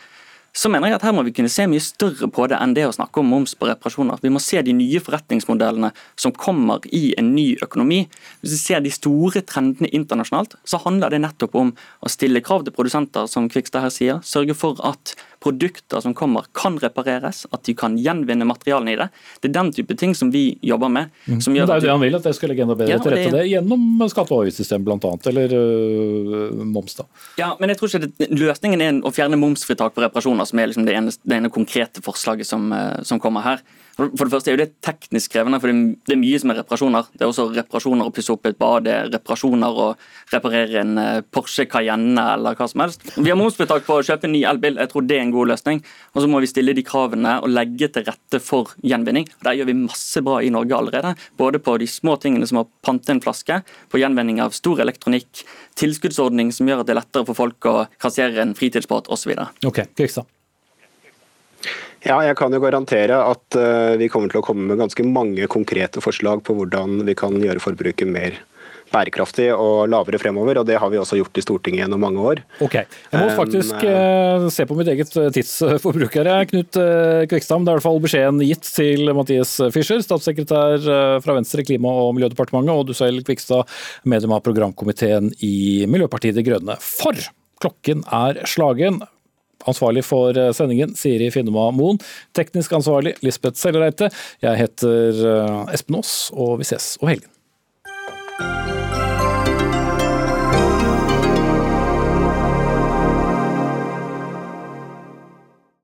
så mener jeg at her må vi kunne se mye større på det enn det å snakke om moms på reparasjoner. Vi må se de nye forretningsmodellene som kommer i en ny økonomi. Hvis vi ser de store trendene internasjonalt, så handler det nettopp om å stille krav til produsenter, som Kvikstad her sier. Sørge for at produkter som kommer kan repareres, at de kan gjenvinne materialene i det. Det er den type ting som vi jobber med. Mm. det er jo det han vil, at det skal legge enda bedre ja, til rette det, det gjennom skatte- og avgiftssystemet bl.a., eller øh, moms. da. Ja, men jeg tror ikke det, løsningen er å fjerne momsfritak på reparasjoner, som er liksom det, ene, det ene konkrete forslaget som, øh, som kommer her. For det første er jo det teknisk krevende, for det er mye som er reparasjoner. Det er også reparasjoner å pusse opp et bad, det er reparasjoner å reparere en eh, Porsche Cayenne eller hva som helst. Vi har momsfritak på å kjøpe en ny elbil, jeg tror det er en god løsning. Og så må vi stille de kravene og legge til rette for gjenvinning. Der gjør vi masse bra i Norge allerede. Både på de små tingene som å pante en flaske, på gjenvinning av stor elektronikk, tilskuddsordning som gjør at det er lettere for folk å kassere en fritidsbåt osv. Ok, Kristian. Ja, jeg kan jo garantere at uh, vi kommer til å komme med ganske mange konkrete forslag på hvordan vi kan gjøre forbruket mer bærekraftig og lavere fremover, og det har vi også gjort i Stortinget gjennom mange år. Ok, Jeg må faktisk um, se på mitt eget tidsforbruk her, Knut Kvikstam. Det er i hvert fall beskjeden gitt til Mathias Fischer, statssekretær fra Venstre, i Klima- og miljødepartementet, og du selv, Kvikstad, medlem av programkomiteen i Miljøpartiet De Grønne. For klokken er slagen. Ansvarlig for eh, sendingen Siri Finnema Moen. Teknisk ansvarlig Lisbeth Sellereite. Jeg heter eh, Espen Aas, og vi ses over helgen.